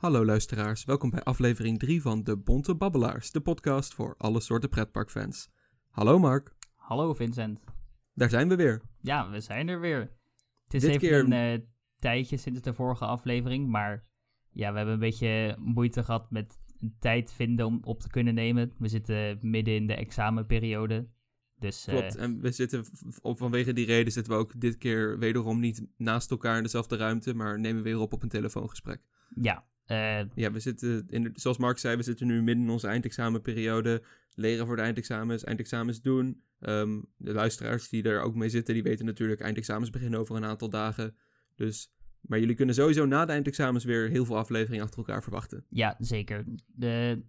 Hallo luisteraars, welkom bij aflevering 3 van De Bonte Babbelaars, de podcast voor alle soorten pretparkfans. Hallo Mark, Hallo Vincent. daar zijn we weer. Ja, we zijn er weer. Het is Dit even keer- een eh, tijdje sinds de vorige aflevering, maar ja, we hebben een beetje moeite gehad met tijd vinden om op te kunnen nemen. We zitten midden in de examenperiode, dus eh, Klopt, en we zitten, vanwege die reden zitten we ook dit keer wederom niet naast elkaar in dezelfde ruimte, maar nemen weer op op een telefoongesprek. ja, eh, Ja, we zitten, in zoals Mark zei, we zitten nu midden in onze eindexamenperiode. Leren voor de eindexamens, eindexamens doen. Ehm, de luisteraars die er ook mee zitten, die weten natuurlijk, eindexamens beginnen over een aantal dagen. Dus, maar jullie kunnen sowieso na de eindexamens weer heel veel afleveringen achter elkaar verwachten. ja, zeker. De,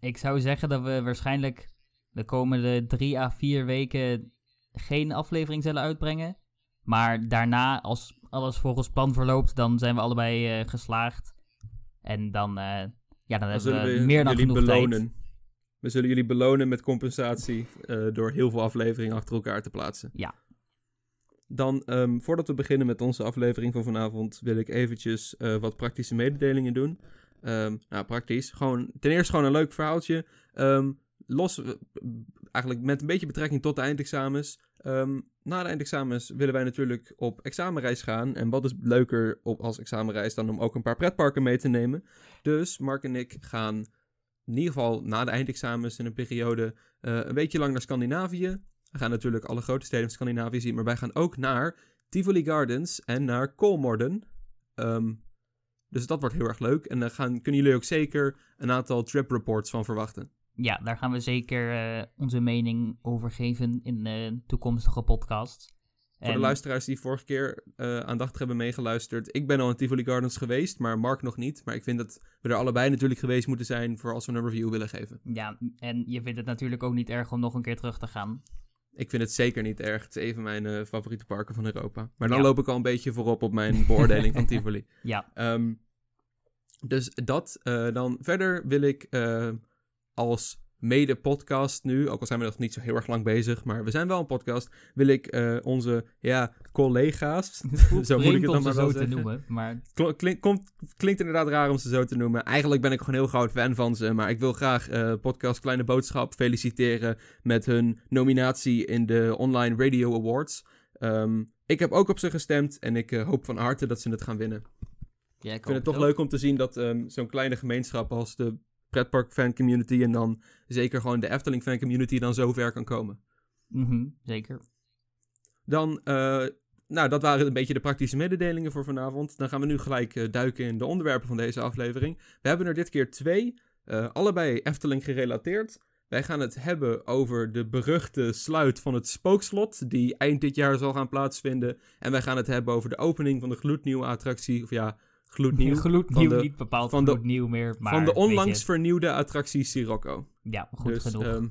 ik zou zeggen dat we waarschijnlijk de komende drie à vier weken geen aflevering zullen uitbrengen. Maar daarna, als alles volgens plan verloopt, dan zijn we allebei eh, geslaagd. En dan, eh, ja, dan, Dan hebben we we meer dan genoeg belonen. tijd. We zullen jullie belonen met compensatie eh, door heel veel afleveringen achter elkaar te plaatsen. Ja. Dan, ehm, voordat we beginnen met onze aflevering van vanavond, wil ik eventjes eh, wat praktische mededelingen doen. Ehm, nou, praktisch. Gewoon, ten eerste gewoon een leuk verhaaltje. Ehm, los, eh, eigenlijk met een beetje betrekking tot de eindexamens. Ehm, na de eindexamens willen wij natuurlijk op examenreis gaan. En wat is leuker op, als examenreis dan om ook een paar pretparken mee te nemen. Dus Mark en ik gaan in ieder geval na de eindexamens in een periode eh, een beetje lang naar Scandinavië. We gaan natuurlijk alle grote steden van Scandinavië zien, maar wij gaan ook naar Tivoli Gardens en naar Kolmorden. Ehm, dus dat wordt heel erg leuk. En daar gaan, kunnen jullie ook zeker een aantal trip reports van verwachten. Ja, daar gaan we zeker eh, onze mening over geven in de toekomstige podcast. Voor de luisteraars die vorige keer eh, aandachtig hebben meegeluisterd. Ik ben al in Tivoli Gardens geweest, maar Mark nog niet. Maar ik vind dat we er allebei natuurlijk geweest moeten zijn voor als we een review willen geven. Ja, en je vindt het natuurlijk ook niet erg om nog een keer terug te gaan. Ik vind het zeker niet erg. Het is een van mijn eh, favoriete parken van Europa. Maar dan Ja. loop ik al een beetje voorop op mijn beoordeling van Tivoli. Ja, Ehm, dus dat. dan verder wil ik als mede-podcast nu, ook al zijn we nog niet zo heel erg lang bezig, maar we zijn wel een podcast, wil ik eh, onze ja, collega's, Zo moet ik het dan maar wel zo te noemen, maar klink- komt- klinkt inderdaad raar om ze zo te noemen. Eigenlijk ben ik gewoon heel groot fan van ze. Maar ik wil graag eh, podcast Kleine Boodschap feliciteren met hun nominatie in de Online Radio Awards. Ehm, ik heb ook op ze gestemd en ik eh, hoop van harte dat ze het gaan winnen. ja, ik Ik vind het toch leuk om te zien dat ehm, zo'n kleine gemeenschap als de pretpark fan community en dan zeker gewoon de Efteling fan community dan zo ver kan komen. Mhm, zeker. Dan, eh, nou, dat waren een beetje de praktische mededelingen voor vanavond. Dan gaan we nu gelijk eh, duiken in de onderwerpen van deze aflevering. We hebben er dit keer twee, eh, allebei Efteling gerelateerd. Wij gaan het hebben over de beruchte sluit van het spookslot, die eind dit jaar zal gaan plaatsvinden. En wij gaan het hebben over de opening van de gloednieuwe attractie, of ja, gloednieuw, Gloednieuw, de- niet bepaald van gloednieuw meer, maar... van de onlangs vernieuwde attractie Sirocco. Ja, goed dus, genoeg. ehm,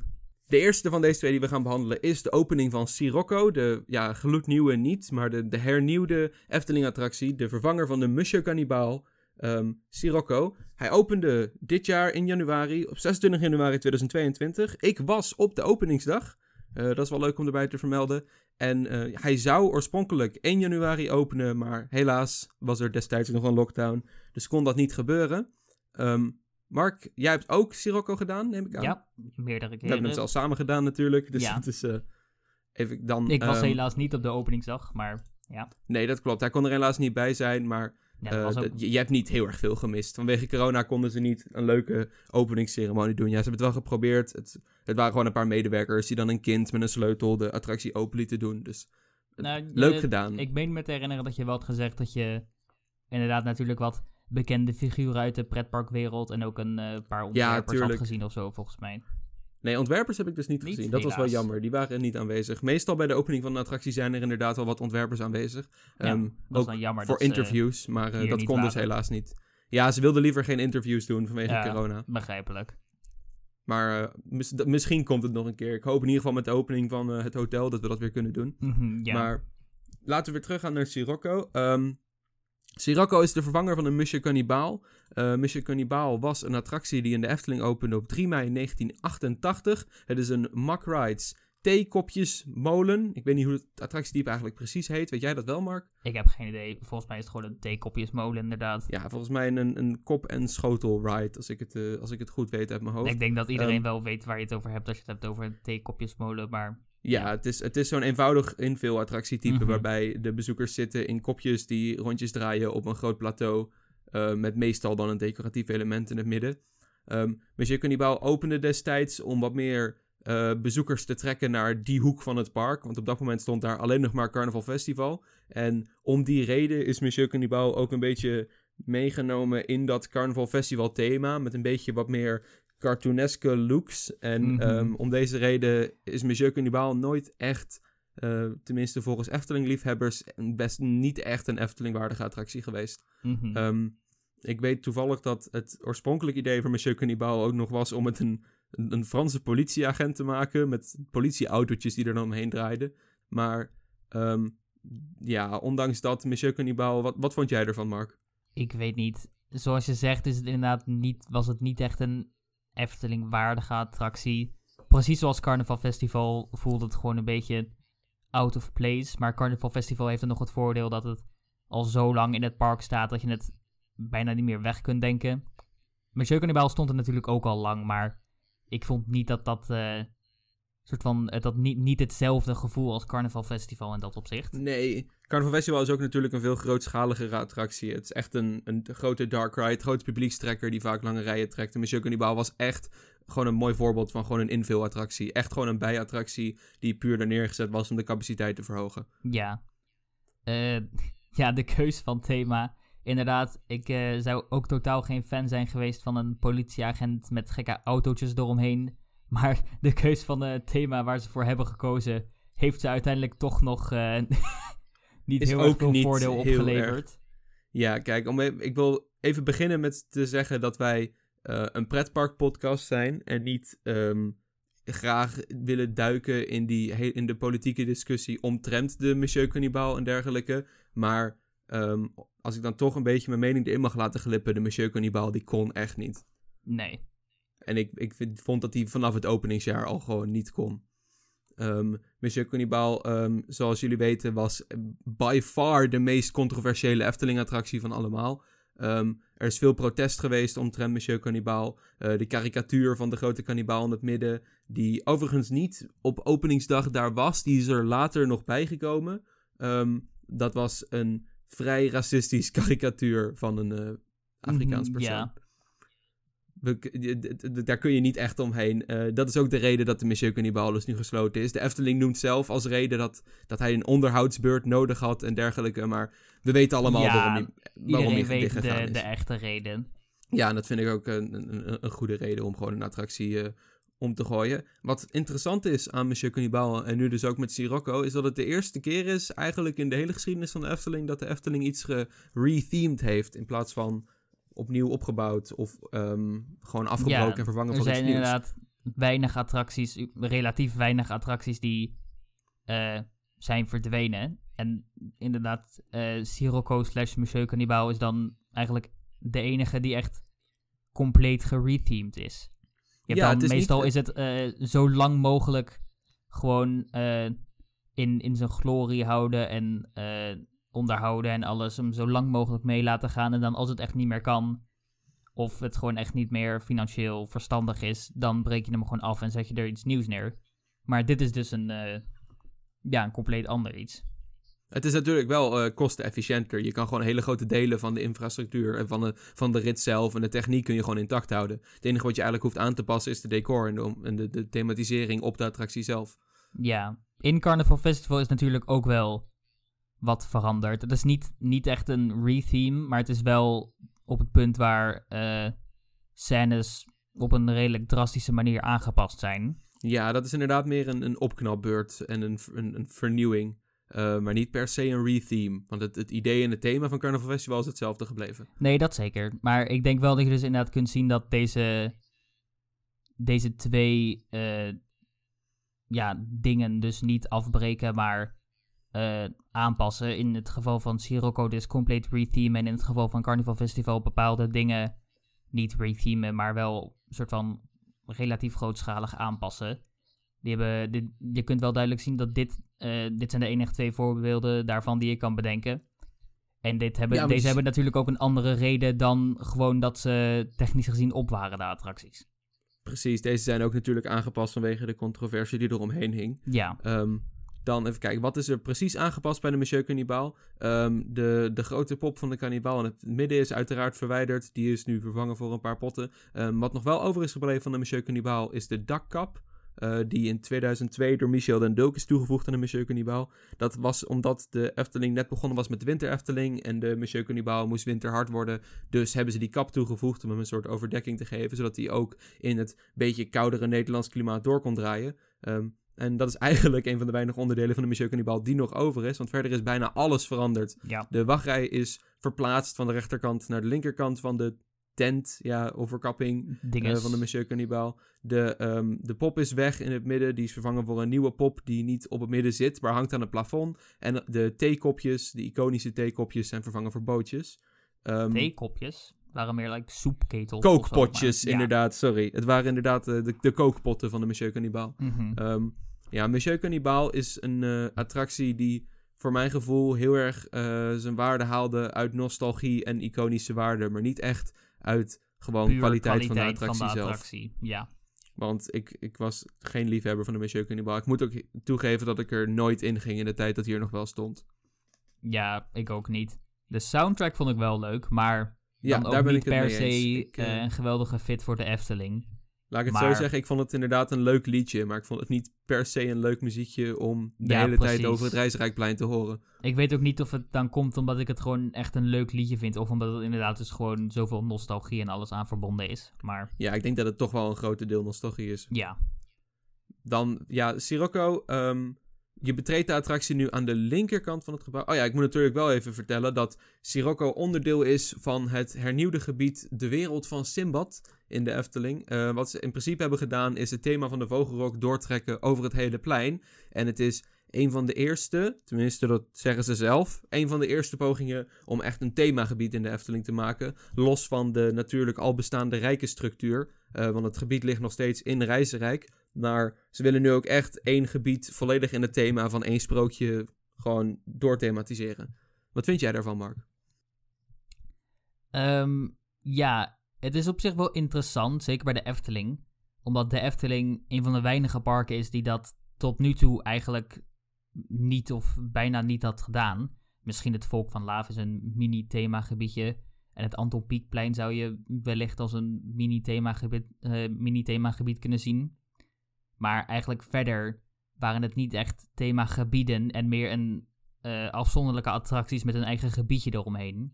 de eerste van deze twee die we gaan behandelen is de opening van Sirocco. De ja, gloednieuwe niet, maar de, de hernieuwde Efteling-attractie. De vervanger van de Monsieur Cannibal, ehm Sirocco. Hij opende dit jaar in januari, op 26 januari 2022. Ik was op de openingsdag. Eh, dat is wel leuk om erbij te vermelden. En eh, hij zou oorspronkelijk 1 januari openen, maar helaas was er destijds nog een lockdown. Dus kon dat niet gebeuren. Ehm, Mark, jij hebt ook Sirocco gedaan, neem ik aan? ja, meerdere We keren. hebben het al samen gedaan natuurlijk. Dus Ja. het is eh, even dan. Ik was ehm, helaas niet op de openingsdag, maar ja. Nee, dat klopt. Hij kon er helaas niet bij zijn. Maar ja eh, ook... je, hebt niet heel erg veel gemist. Vanwege corona konden ze niet een leuke openingsceremonie doen. Ja, ze hebben het wel geprobeerd. Het, het waren gewoon een paar medewerkers die dan een kind met een sleutel de attractie open lieten doen. Dus Nou, je- leuk gedaan. Ik meen me te herinneren dat je wel had gezegd dat je inderdaad natuurlijk wat bekende figuren uit de pretparkwereld en ook een eh, paar ontwerpers had tuurlijk. gezien of zo, volgens mij. Nee, ontwerpers heb ik dus niet, Niet? gezien. Dat was wel jammer. Die waren niet aanwezig. Meestal bij de opening van een attractie zijn er inderdaad wel wat ontwerpers aanwezig. Ja, dat is ook dan jammer. voor interviews, maar eh, dat kon dus helaas niet. Ja, ze wilden liever geen interviews doen vanwege Ja. corona. Begrijpelijk. Maar eh, mis- misschien komt het nog een keer. Ik hoop in ieder geval met de opening van eh, het hotel dat we dat weer kunnen doen. Mhm, ja. Maar laten we weer teruggaan naar Sirocco. Ehm Sirocco is de vervanger van de Monsieur Cannibal. Eh Monsieur Cannibal was een attractie die in de Efteling opende op 3 mei 1988. Het is een Mack Rides theekopjesmolen. Ik weet niet hoe het attractietype eigenlijk precies heet. Weet jij dat wel, Mark? Ik heb geen idee. Volgens mij is het gewoon een theekopjesmolen, inderdaad. Ja, volgens mij een, een kop- en schotel-ride, als, ik het, eh, als ik het goed weet uit mijn hoofd. Ik denk dat iedereen Ehm, wel weet waar je het over hebt als je het hebt over een theekopjesmolen, maar... Ja, het is, het is zo'n eenvoudig invulattractietype Mhm. waarbij de bezoekers zitten in kopjes die rondjes draaien op een groot plateau. eh, met meestal dan een decoratief element in het midden. Ehm Monsieur Cannibal opende destijds om wat meer eh, bezoekers te trekken naar die hoek van het park. Want op dat moment stond daar alleen nog maar Carnaval Festival. En om die reden is Monsieur Cannibal ook een beetje meegenomen in dat Carnaval Festival thema. Met een beetje wat meer cartooneske looks. En Mhm. ehm, om deze reden is Monsieur Cannibal nooit echt, eh, tenminste volgens Efteling-liefhebbers, best niet echt een Efteling-waardige attractie geweest. mhm. Ehm, ik weet toevallig dat het oorspronkelijke idee van Monsieur Cannibal ook nog was om het een, een, een Franse politieagent te maken. Met politieautootjes die er dan omheen draaiden. Maar ehm, ja, ondanks dat, Monsieur Cannibal, wat, wat vond jij ervan, Mark? Ik weet niet. Zoals je zegt, is het inderdaad niet, was het niet echt een Efteling-waardige attractie. Precies zoals Carnaval Festival voelde het gewoon een beetje out of place. Maar Carnaval Festival heeft er nog het voordeel dat het al zo lang in het park staat dat je het bijna niet meer weg kunt denken. Monsieur Cannibal stond er natuurlijk ook al lang, maar ik vond niet dat dat eh, soort van eh, dat niet, niet hetzelfde gevoel als Carnaval Festival in dat opzicht. Nee, Carnaval Festival is ook natuurlijk een veel grootschaligere attractie. Het is echt een, een grote dark ride, grote publiekstrekker die vaak lange rijen trekt. En Monsieur Cannibal was echt gewoon een mooi voorbeeld van gewoon een invulattractie. Echt gewoon een bijattractie die puur er neergezet was om de capaciteit te verhogen. Ja. Eh, ja, de keus van thema. Inderdaad, ik eh, zou ook totaal geen fan zijn geweest van een politieagent met gekke autootjes eromheen. Maar de keus van het thema waar ze voor hebben gekozen, heeft ze uiteindelijk toch nog eh, niet Is heel erg ook veel niet voordeel heel opgeleverd. Ja, kijk, om, ik wil even beginnen met te zeggen dat wij eh, een pretparkpodcast zijn en niet ehm, graag willen duiken in, die, in de politieke discussie omtrent de Monsieur Cannibal en dergelijke. Maar ehm, als ik dan toch een beetje mijn mening erin mag laten glippen, de Monsieur Cannibal die kon echt niet. Nee. En ik, ik vind- vond dat hij vanaf het openingsjaar al gewoon niet kon. Ehm Monsieur Cannibal, ehm, zoals jullie weten, was by far de meest controversiële Efteling-attractie van allemaal. Ehm, er is veel protest geweest omtrent Monsieur Cannibal. Eh, de karikatuur van de grote kannibaal in het midden, die overigens niet op openingsdag daar was, die is er later nog bijgekomen. Dat was een vrij racistisch karikatuur van een eh, Afrikaans Mhm, persoon. ja. Daar kun je niet echt omheen. Eh, dat is ook de reden dat de Monsieur Cannibal dus nu gesloten is. De Efteling noemt zelf als reden dat, dat hij een onderhoudsbeurt nodig had en dergelijke. Maar we weten allemaal Ja, waarom hij, waarom Iedereen weet de, de echte reden. Ja, en dat vind ik ook een, een, een goede reden om gewoon een attractie eh, om te gooien. Wat interessant is aan Monsieur Cannibal en nu dus ook met Sirocco... is dat het de eerste keer is eigenlijk in de hele geschiedenis van de Efteling... dat de Efteling iets gerethemed heeft in plaats van opnieuw opgebouwd... of ehm, gewoon afgebroken Ja, en vervangen Er voor iets zijn nieuws. inderdaad weinig attracties, relatief weinig attracties die eh, zijn verdwenen. En inderdaad, eh Sirocco slash Monsieur Cannibal is dan eigenlijk de enige die echt compleet gerethemed is. Je hebt Ja, dan, niet- meestal is het eh, zo lang mogelijk gewoon in, in zijn glorie houden en eh, onderhouden en alles. Hem zo lang mogelijk mee laten gaan. En dan als het echt niet meer kan, of het gewoon echt niet meer financieel verstandig is, dan breek je hem gewoon af en zet je er iets nieuws neer. Maar dit is dus een, eh, ja, een compleet ander iets. Het is natuurlijk wel eh, kostenefficiënter. Je kan gewoon hele grote delen van de infrastructuur en van de, van de rit zelf en de techniek kun je gewoon intact houden. Het enige wat je eigenlijk hoeft aan te passen is de decor en de, en de, de thematisering op de attractie zelf. Ja, in Carnival Festival is natuurlijk ook wel wat veranderd. Het is niet, niet echt een retheme, maar het is wel op het punt waar eh, scènes op een redelijk drastische manier aangepast zijn. Ja, dat is inderdaad meer een, een opknapbeurt en een, een, een vernieuwing. Eh, maar niet per se een retheme. Want het, het idee en het thema van Carnival Festival is hetzelfde gebleven. Nee, dat zeker. Maar ik denk wel dat je dus inderdaad kunt zien dat deze, deze twee eh, ja, dingen dus niet afbreken, maar eh, aanpassen. In het geval van Sirocco dus compleet retheme en in het geval van Carnival Festival bepaalde dingen niet rethemen, maar wel een soort van relatief grootschalig aanpassen. Die hebben, dit, je kunt wel duidelijk zien dat dit, eh, dit zijn de enige twee voorbeelden daarvan die je kan bedenken. En dit hebben, Ja, deze dus- hebben natuurlijk ook een andere reden dan gewoon dat ze technisch gezien op waren, de attracties. Precies, deze zijn ook natuurlijk aangepast vanwege de controversie die eromheen hing. Ja, Ehm, dan even kijken, wat is er precies aangepast bij de Monsieur Cannibal? Ehm, de, de grote pop van de Cannibal in het midden is uiteraard verwijderd. Die is nu vervangen voor een paar potten. Ehm, wat nog wel over is gebleven van de Monsieur Cannibal is de dakkap. eh, die in 2002 door Michel den Dulk is toegevoegd aan de Monsieur Cannibal. Dat was omdat de Efteling net begonnen was met Winter Efteling. En de Monsieur Cannibal moest winterhard worden. Dus hebben ze die kap toegevoegd om hem een soort overdekking te geven. Zodat hij ook in het beetje koudere Nederlands klimaat door kon draaien. Ehm, en dat is eigenlijk een van de weinige onderdelen van de Monsieur Cannibal die nog over is. Want verder is bijna alles veranderd. ja. De wachtrij is verplaatst van de rechterkant naar de linkerkant van de tent, ja, overkapping eh, van de Monsieur Cannibal. De, ehm, de pop is weg in het midden. Die is vervangen voor een nieuwe pop die niet op het midden zit, maar hangt aan het plafond. En de theekopjes, de iconische theekopjes, zijn vervangen voor bootjes. Ehm, Theekopjes waren meer like soepketels. zo, kookpotjes, inderdaad, sorry. Het waren inderdaad eh, de, de kookpotten van de Monsieur Cannibal. Mhm. Ehm, ja, Monsieur Cannibal is een eh, attractie die voor mijn gevoel heel erg eh, zijn waarde haalde uit nostalgie en iconische waarde, maar niet echt uit gewoon Puur kwaliteit, van de attractie zelf. attractie, Ja. Want ik, ik was geen liefhebber van de Monsieur Cannibal. Ik moet ook toegeven dat ik er nooit in ging in de tijd dat hij er nog wel stond. ja, ik ook niet. De soundtrack vond ik wel leuk, maar Ja, dan daar ben ik het per mee se eens. Ik, eh, eh, een geweldige fit voor de Efteling. Laat ik het maar- zo zeggen, ik vond het inderdaad een leuk liedje, maar ik vond het niet per se een leuk muziekje om de Ja, hele precies. tijd over het Reisrijkplein te horen. Ik weet ook niet of het dan komt omdat ik het gewoon echt een leuk liedje vind. Of omdat het inderdaad dus gewoon zoveel nostalgie en alles aan verbonden is. Maar Ja, ik denk dat het toch wel een grote deel nostalgie is. ja, Dan, ja, Sirocco, ehm, je betreedt de attractie nu aan de linkerkant van het gebouw. Oh ja, ik moet natuurlijk wel even vertellen dat Sirocco onderdeel is van het hernieuwde gebied De Wereld van Simbad in de Efteling. Eh, wat ze in principe hebben gedaan is het thema van de Vogelrok doortrekken over het hele plein. En het is een van de eerste, tenminste dat zeggen ze zelf, een van de eerste pogingen om echt een themagebied in de Efteling te maken. Los van de natuurlijk al bestaande rijkenstructuur. Eh, want het gebied ligt nog steeds in Reizenrijk. Maar ze willen nu ook echt één gebied volledig in het thema van één sprookje gewoon doorthematiseren. Wat vind jij daarvan, Mark? Ehm, ja, het is op zich wel interessant, zeker bij de Efteling. Omdat de Efteling een van de weinige parken is die dat tot nu toe eigenlijk niet of bijna niet had gedaan. Misschien het Volk van Laaf is een mini-themagebiedje. En het Anton Pieckplein zou je wellicht als een mini-themagebied eh, mini-themagebied kunnen zien. Maar eigenlijk verder waren het niet echt themagebieden en meer een eh, afzonderlijke attracties met een eigen gebiedje eromheen.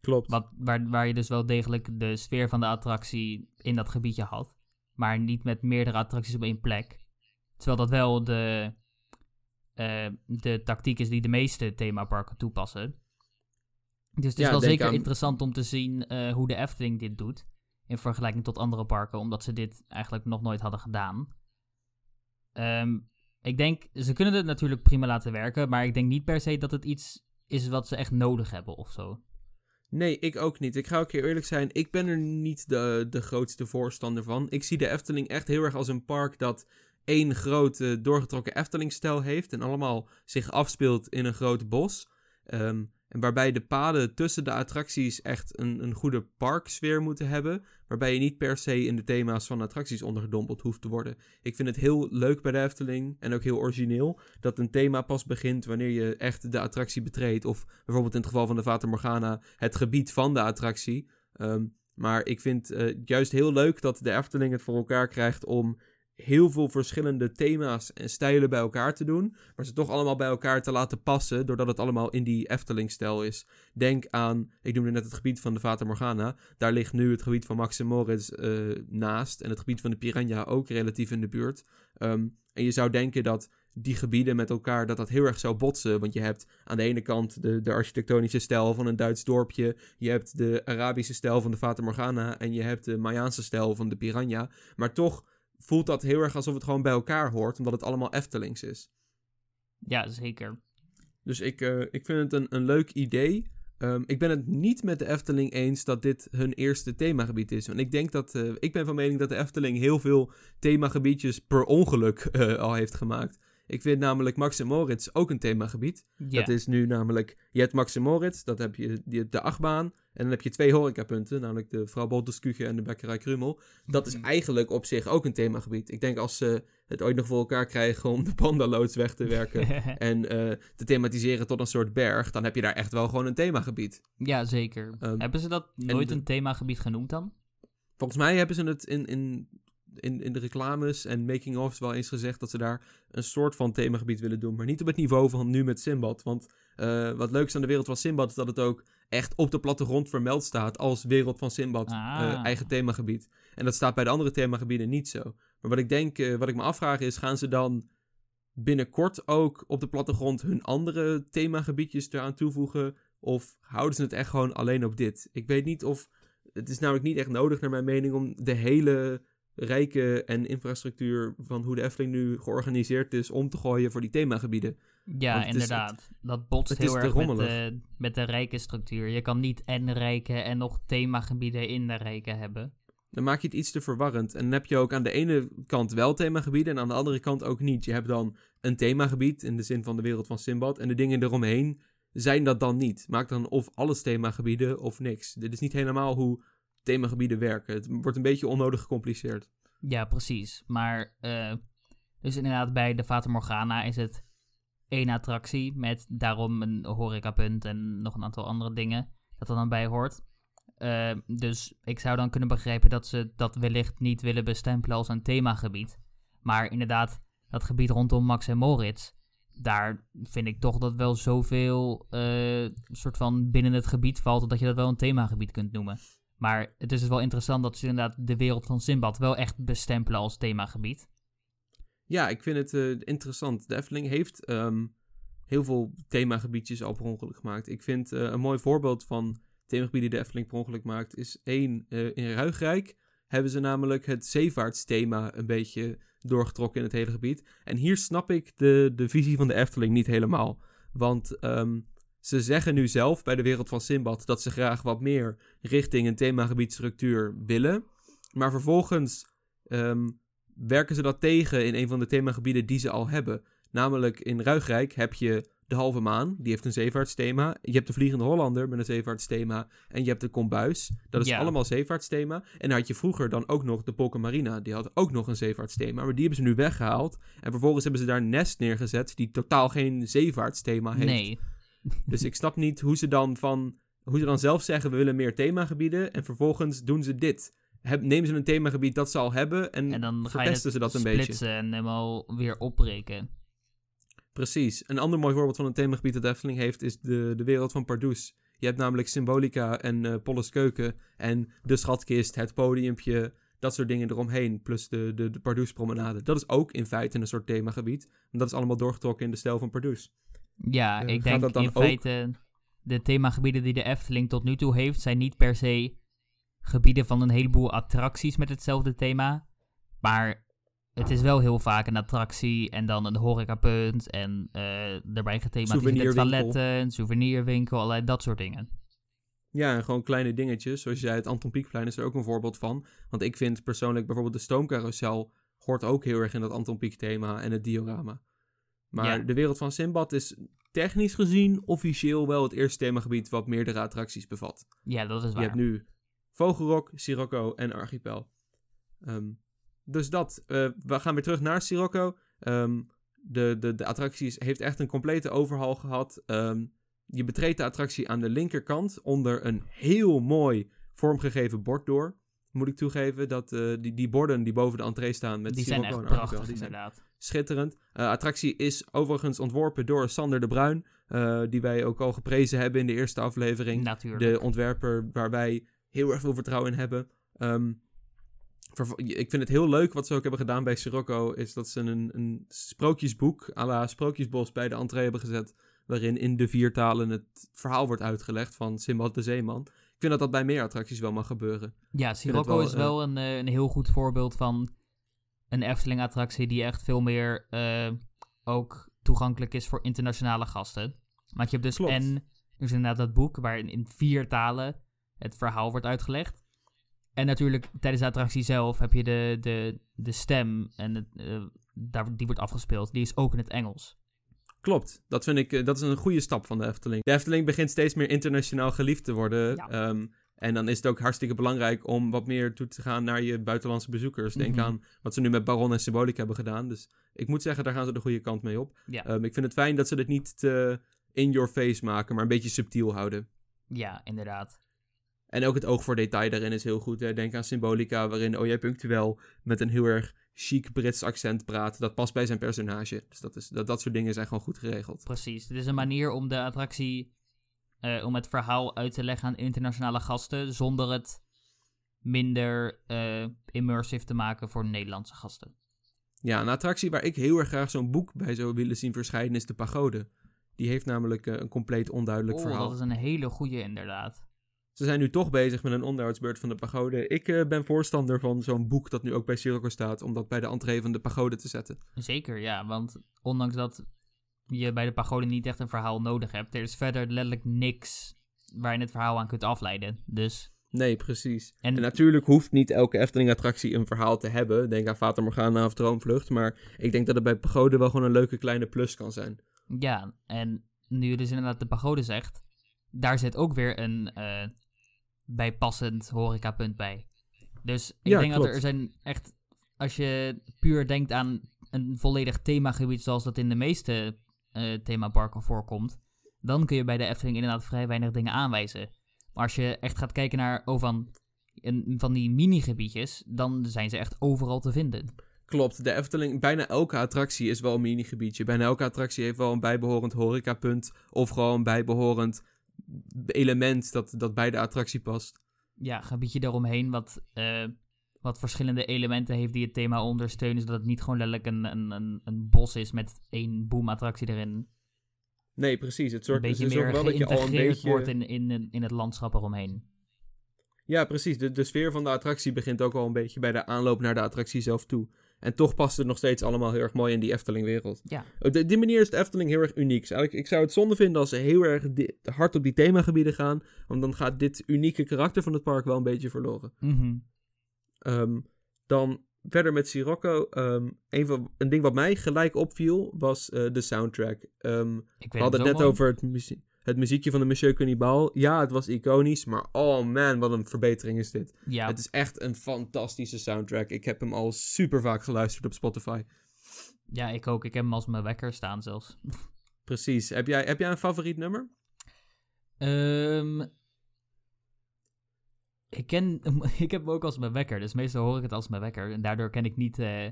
Klopt. Wat, waar, waar je dus wel degelijk de sfeer van de attractie in dat gebiedje had. Maar niet met meerdere attracties op één plek. Terwijl dat wel de, eh, de tactiek is die de meeste themaparken toepassen. Dus het is Ja, wel zeker aan- interessant om te zien eh, hoe de Efteling dit doet. In vergelijking tot andere parken, omdat ze dit eigenlijk nog nooit hadden gedaan. Ehm, ik denk, ze kunnen het natuurlijk prima laten werken, maar ik denk niet per se dat het iets is wat ze echt nodig hebben of zo. Nee, ik ook niet. Ik ga ook heel eerlijk zijn. Ik ben er niet de, de grootste voorstander van. Ik zie de Efteling echt heel erg als een park dat één grote doorgetrokken Efteling-stijl heeft. En allemaal zich afspeelt in een groot bos. Ehm, en waarbij de paden tussen de attracties echt een, een goede parksfeer moeten hebben. Waarbij je niet per se in de thema's van attracties ondergedompeld hoeft te worden. Ik vind het heel leuk bij de Efteling en ook heel origineel dat een thema pas begint wanneer je echt de attractie betreedt. Of bijvoorbeeld in het geval van de Fata Morgana het gebied van de attractie. Ehm, maar ik vind eh, juist heel leuk dat de Efteling het voor elkaar krijgt om heel veel verschillende thema's en stijlen bij elkaar te doen. Maar ze toch allemaal bij elkaar te laten passen, doordat het allemaal in die Efteling-stijl is. Denk aan, ik noemde net het gebied van de Fata Morgana. Daar ligt nu het gebied van Max Moritz eh, naast. En het gebied van de Piranha ook relatief in de buurt. Ehm, en je zou denken dat die gebieden met elkaar, dat dat heel erg zou botsen. Want je hebt aan de ene kant de, de architectonische stijl van een Duits dorpje. Je hebt de Arabische stijl van de Fata Morgana. En je hebt de Mayaanse stijl van de Piranha. Maar toch voelt dat heel erg alsof het gewoon bij elkaar hoort, omdat het allemaal Eftelings is. Ja, zeker. Dus ik, eh, ik vind het een, een leuk idee. Ehm, ik ben het niet met de Efteling eens dat dit hun eerste themagebied is. Want ik denk dat. eh, ik ben van mening dat de Efteling heel veel themagebiedjes per ongeluk eh, al heeft gemaakt. Ik vind namelijk Max en Moritz ook een themagebied. Dat is nu namelijk. Je hebt Max en Moritz, dat heb je, de achtbaan. En dan heb je twee horecapunten, namelijk de Vrouw Bolteskuge en de Bekkerij Krumel. Dat is eigenlijk op zich ook een themagebied. Ik denk als ze het ooit nog voor elkaar krijgen om de pandaloods weg te werken en eh, te thematiseren tot een soort berg, dan heb je daar echt wel gewoon een themagebied. ja, zeker. Ehm, Hebben ze dat nooit de- een themagebied genoemd dan? Volgens mij hebben ze het in, in, in, in de reclames en making-ofs wel eens gezegd dat ze daar een soort van themagebied willen doen. Maar niet op het niveau van nu met Simbad. Want eh, wat leuk is aan de wereld van Simbad is dat het ook echt op de plattegrond vermeld staat als wereld van Simbad Ah. eh, eigen themagebied. En dat staat bij de andere themagebieden niet zo. Maar wat ik denk, eh, wat ik me afvraag is, gaan ze dan binnenkort ook op de plattegrond hun andere themagebiedjes eraan toevoegen? Of houden ze het echt gewoon alleen op dit? Ik weet niet of... Het is namelijk niet echt nodig, naar mijn mening, om de hele rijke en infrastructuur van hoe de Efteling nu georganiseerd is om te gooien voor die themagebieden. Ja, het inderdaad. dat botst heel erg met de, met de rijke structuur. Je kan niet en rijke en nog themagebieden in de rijke hebben. Dan maak je het iets te verwarrend. En dan heb je ook aan de ene kant wel themagebieden en aan de andere kant ook niet. Je hebt dan een themagebied in de zin van de wereld van Simbad. En de dingen eromheen zijn dat dan niet. Maak dan of alles themagebieden of niks. Dit is niet helemaal hoe themagebieden werken. Het wordt een beetje onnodig gecompliceerd. Ja, precies. Maar, eh, dus inderdaad, bij de Fata Morgana is het één attractie met daarom een horecapunt en nog een aantal andere dingen dat er dan bij hoort. Eh, dus ik zou dan kunnen begrijpen dat ze dat wellicht niet willen bestempelen als een themagebied. Maar inderdaad, dat gebied rondom Max en Moritz, daar vind ik toch dat wel zoveel eh, soort van binnen het gebied valt dat je dat wel een themagebied kunt noemen. Maar het is dus wel interessant dat ze inderdaad de wereld van Simbad wel echt bestempelen als themagebied. Ja, ik vind het eh, interessant. De Efteling heeft ehm, heel veel themagebiedjes al per ongeluk gemaakt. Ik vind eh, een mooi voorbeeld van themagebieden die de Efteling per ongeluk maakt... is één, eh, in Ruigrijk hebben ze namelijk het zeevaartsthema een beetje doorgetrokken in het hele gebied. En hier snap ik de, de visie van de Efteling niet helemaal. Want ehm, ze zeggen nu zelf bij de wereld van Simbad... dat ze graag wat meer richting een themagebiedstructuur willen. Maar vervolgens... ehm, werken ze dat tegen in een van de themagebieden die ze al hebben. Namelijk in Ruigrijk heb je de Halve Maan, die heeft een zeevaartsthema. Je hebt de Vliegende Hollander met een zeevaartsthema. En je hebt de Kombuis, dat is Ja. allemaal zeevaartsthema. En dan had je vroeger dan ook nog de Polka Marina, die had ook nog een zeevaartsthema. Maar die hebben ze nu weggehaald. En vervolgens hebben ze daar Nest neergezet, die totaal geen zeevaartsthema heeft. Nee. Dus ik snap niet hoe ze dan van... Hoe ze dan zelf zeggen, we willen meer themagebieden. En vervolgens doen ze dit. Heb, nemen ze een themagebied dat ze al hebben en, En dan ga je verpesten het ze dat een splitsen beetje. en helemaal weer opbreken. Precies. Een ander mooi voorbeeld van een themagebied dat Efteling heeft is de, de wereld van Pardoes. Je hebt namelijk Symbolica en Polles Keuken en de schatkist, het podiumpje, dat soort dingen eromheen. Plus de, de, de Pardoes promenade. Dat is ook in feite een soort themagebied. En dat is allemaal doorgetrokken in de stijl van Pardoes. Ja, ik denk dat dan in ook- feite de themagebieden die de Efteling tot nu toe heeft, zijn niet per se gebieden van een heleboel attracties met hetzelfde thema. Maar het is wel heel vaak een attractie en dan een horecapunt en eh daarbij gethematiseerde toiletten, een souvenirwinkel, allerlei dat soort dingen. Ja, en gewoon kleine dingetjes. Zoals jij het Anton Pieckplein is er ook een voorbeeld van. Want ik vind persoonlijk bijvoorbeeld de stoomcarousel hoort ook heel erg in dat Anton Pieck thema en het diorama. Maar Ja. de wereld van Simbad is technisch gezien officieel wel het eerste themagebied wat meerdere attracties bevat. Ja, dat is Je waar. hebt nu Vogelrok, Sirocco en Archipel. Ehm, dus dat. eh, we gaan weer terug naar Sirocco. Ehm, de, de, de attractie heeft echt een complete overhaul gehad. Ehm, je betreedt de attractie aan de linkerkant onder een heel mooi vormgegeven bord door. Moet ik toegeven dat eh, die, die borden die boven de entree staan met die zijn Sirocco echt en Archipel, prachtig die zijn inderdaad. Schitterend. De attractie is overigens ontworpen door Sander de Bruin, eh, die wij ook al geprezen hebben in de eerste aflevering Natuurlijk. de ontwerper waar wij heel erg veel vertrouwen in hebben. Ehm, ik vind het heel leuk wat ze ook hebben gedaan bij Sirocco, is dat ze een, een sprookjesboek à la Sprookjesbos bij de entree hebben gezet, waarin in de vier talen het verhaal wordt uitgelegd van Simbad de Zeeman. Ik vind dat dat bij meer attracties wel mag gebeuren. Ja, Sirocco wel, is wel een, eh, een heel goed voorbeeld van een Efteling-attractie die echt veel meer eh, ook toegankelijk is voor internationale gasten. Want je hebt dus Klopt. en Er is inderdaad dat boek waarin in vier talen het verhaal wordt uitgelegd. En natuurlijk tijdens de attractie zelf heb je de, de, de stem en het, eh, daar, die wordt afgespeeld. Die is ook in het Engels. Klopt, dat vind ik, eh, dat is een goede stap van de Efteling. De Efteling begint steeds meer internationaal geliefd te worden. Ja. Ehm, en dan is het ook hartstikke belangrijk om wat meer toe te gaan naar je buitenlandse bezoekers. Denk Mhm. aan wat ze nu met Baron en Symbolic hebben gedaan. Dus ik moet zeggen, daar gaan ze de goede kant mee op. Ja, Ehm, ik vind het fijn dat ze dit niet te in your face maken, maar een beetje subtiel houden. ja inderdaad. En ook het oog voor detail daarin is heel goed. Hè. Denk aan Symbolica, waarin OJ Punctueel met een heel erg chic Brits accent praat. Dat past bij zijn personage. Dus dat, is, dat, dat soort dingen zijn gewoon goed geregeld. Precies. Het is een manier om de attractie, eh, om het verhaal uit te leggen aan internationale gasten, zonder het minder eh, immersive te maken voor Nederlandse gasten. Ja, een attractie waar ik heel erg graag zo'n boek bij zou willen zien verschijnen is de Pagode. Die heeft namelijk eh, een compleet onduidelijk Oh, verhaal. dat is een hele goede inderdaad. Ze zijn nu toch bezig met een onderhoudsbeurt van de Pagode. Ik ben voorstander van zo'n boek dat nu ook bij Circo staat, om dat bij de entree van de Pagode te zetten. Zeker, ja. Want ondanks dat je bij de pagode niet echt een verhaal nodig hebt, er is verder letterlijk niks waar je het verhaal aan kunt afleiden. Dus, Nee, precies. en, En natuurlijk hoeft niet elke Efteling-attractie een verhaal te hebben. Denk aan Fata Morgana of Droomvlucht. Maar ik denk dat het bij Pagode wel gewoon een leuke kleine plus kan zijn. ja, en nu je dus inderdaad de pagode zegt, daar zit ook weer een eh, bijpassend horecapunt bij. Dus ik Ja, denk dat er zijn echt, als je puur denkt aan een volledig themagebied zoals dat in de meeste eh themaparken voorkomt, dan kun je bij de Efteling inderdaad vrij weinig dingen aanwijzen. Maar als je echt gaat kijken naar oh, van, een, van die mini-gebiedjes, dan zijn ze echt overal te vinden. Klopt, de Efteling, bijna elke attractie is wel een minigebiedje. Bijna elke attractie heeft wel een bijbehorend horecapunt. Of gewoon een bijbehorend element dat, dat bij de attractie past. ja, gebiedje daaromheen wat, eh, wat verschillende elementen heeft die het thema ondersteunen, zodat het niet gewoon letterlijk een, een, een, een bos is met één boom-attractie erin. Nee, precies. Het Een zorgt, beetje meer wel dat je al een beetje... wordt in, in, in het landschap eromheen. Ja, precies. De, de sfeer van de attractie begint ook al een beetje bij de aanloop naar de attractie zelf toe. En toch past het nog steeds allemaal heel erg mooi in die Efteling-wereld. Ja. Op de- die manier is de Efteling heel erg uniek. Dus eigenlijk, ik zou het zonde vinden als ze heel erg hard op die themagebieden gaan. Want dan gaat dit unieke karakter van het park wel een beetje verloren. Mhm. Ehm, dan verder met Sirocco. ehm, een, van, een ding wat mij gelijk opviel was eh, de soundtrack. Ehm, we hadden het net over het, muzie- het muziekje van de Monsieur Cannibal. Ja, het was iconisch, maar oh man, wat een verbetering is dit. Ja, Het is echt een fantastische soundtrack. Ik heb hem al super vaak geluisterd op Spotify. ja, ik ook. Ik heb hem als mijn wekker staan zelfs. Precies. Heb jij, heb jij een favoriet nummer? Ehm, ik, ken, ik heb hem ook als mijn wekker, dus meestal hoor ik het als mijn wekker. En daardoor ken ik niet eh,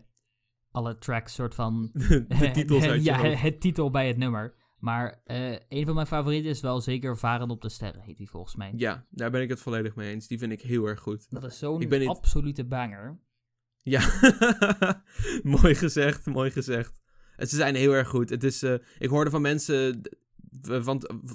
alle tracks soort van... de titels uit ja, hoofd. het titel bij het nummer. Maar eh, een van mijn favorieten is wel zeker Varen op de Sterren, heet die volgens mij. Ja, daar ben ik het volledig mee eens. Die vind ik heel erg goed. Dat is zo'n niet- absolute banger. Ja, mooi gezegd, mooi gezegd. Ze zijn heel erg goed. Het is, eh, ik hoorde van mensen, v-